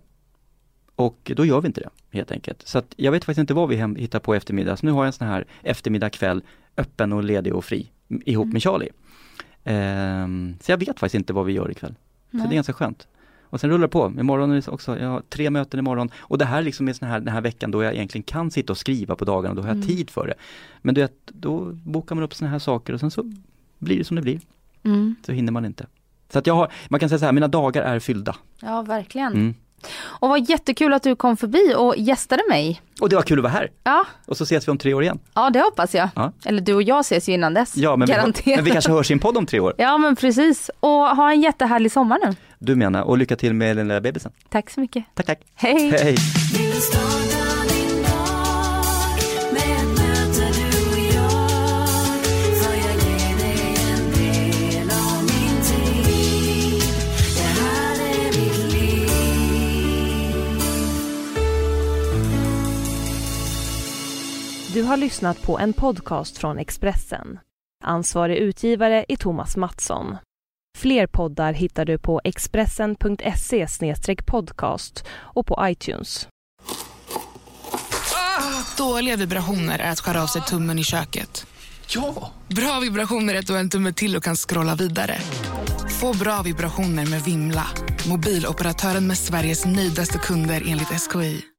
Och då gör vi inte det helt enkelt. Så att jag vet faktiskt inte vad vi hem, hittar på eftermiddag. Så nu har jag en sån här eftermiddag kväll öppen och ledig och fri ihop Mm. med Charlie. Ehm, så jag vet faktiskt inte vad vi gör ikväll. Så Nej. det är ganska skönt. Och sen rullar det på. Imorgon är det också, jag har tre möten imorgon. Och det här liksom är sån här, den här veckan då jag egentligen kan sitta och skriva på dagarna, då har jag Mm. tid för det. Men du vet, då bokar man upp såna här saker och sen så blir det som det blir. Mm. Så hinner man inte. Så att jag har, man kan säga så här, mina dagar är fyllda. Ja, verkligen. Mm. Och vad jättekul att du kom förbi och gästade mig. Och det var kul att vara här. Ja, Och så ses vi om tre år igen. ja det hoppas jag. Ja. Eller du och jag ses ju innan dess. Ja, men vi, Garanterat. men vi kanske hörs i en podd om tre år. Ja, men precis. Och ha en jättehärlig sommar nu. Du menar, och lycka till med den där bebisen. Tack så mycket. Tack, tack. Hej. Hej. Du har lyssnat på en podcast från Expressen. Ansvarig utgivare är Thomas Mattsson. Fler poddar hittar du på expressen.se podcast och på iTunes. Dåliga vibrationer är att skära av sig tummen i köket. Ja! Bra vibrationer är att du har en tumme till och kan scrolla vidare. Få bra vibrationer med Vimla. Mobiloperatören med Sveriges nöjdaste kunder enligt SKI.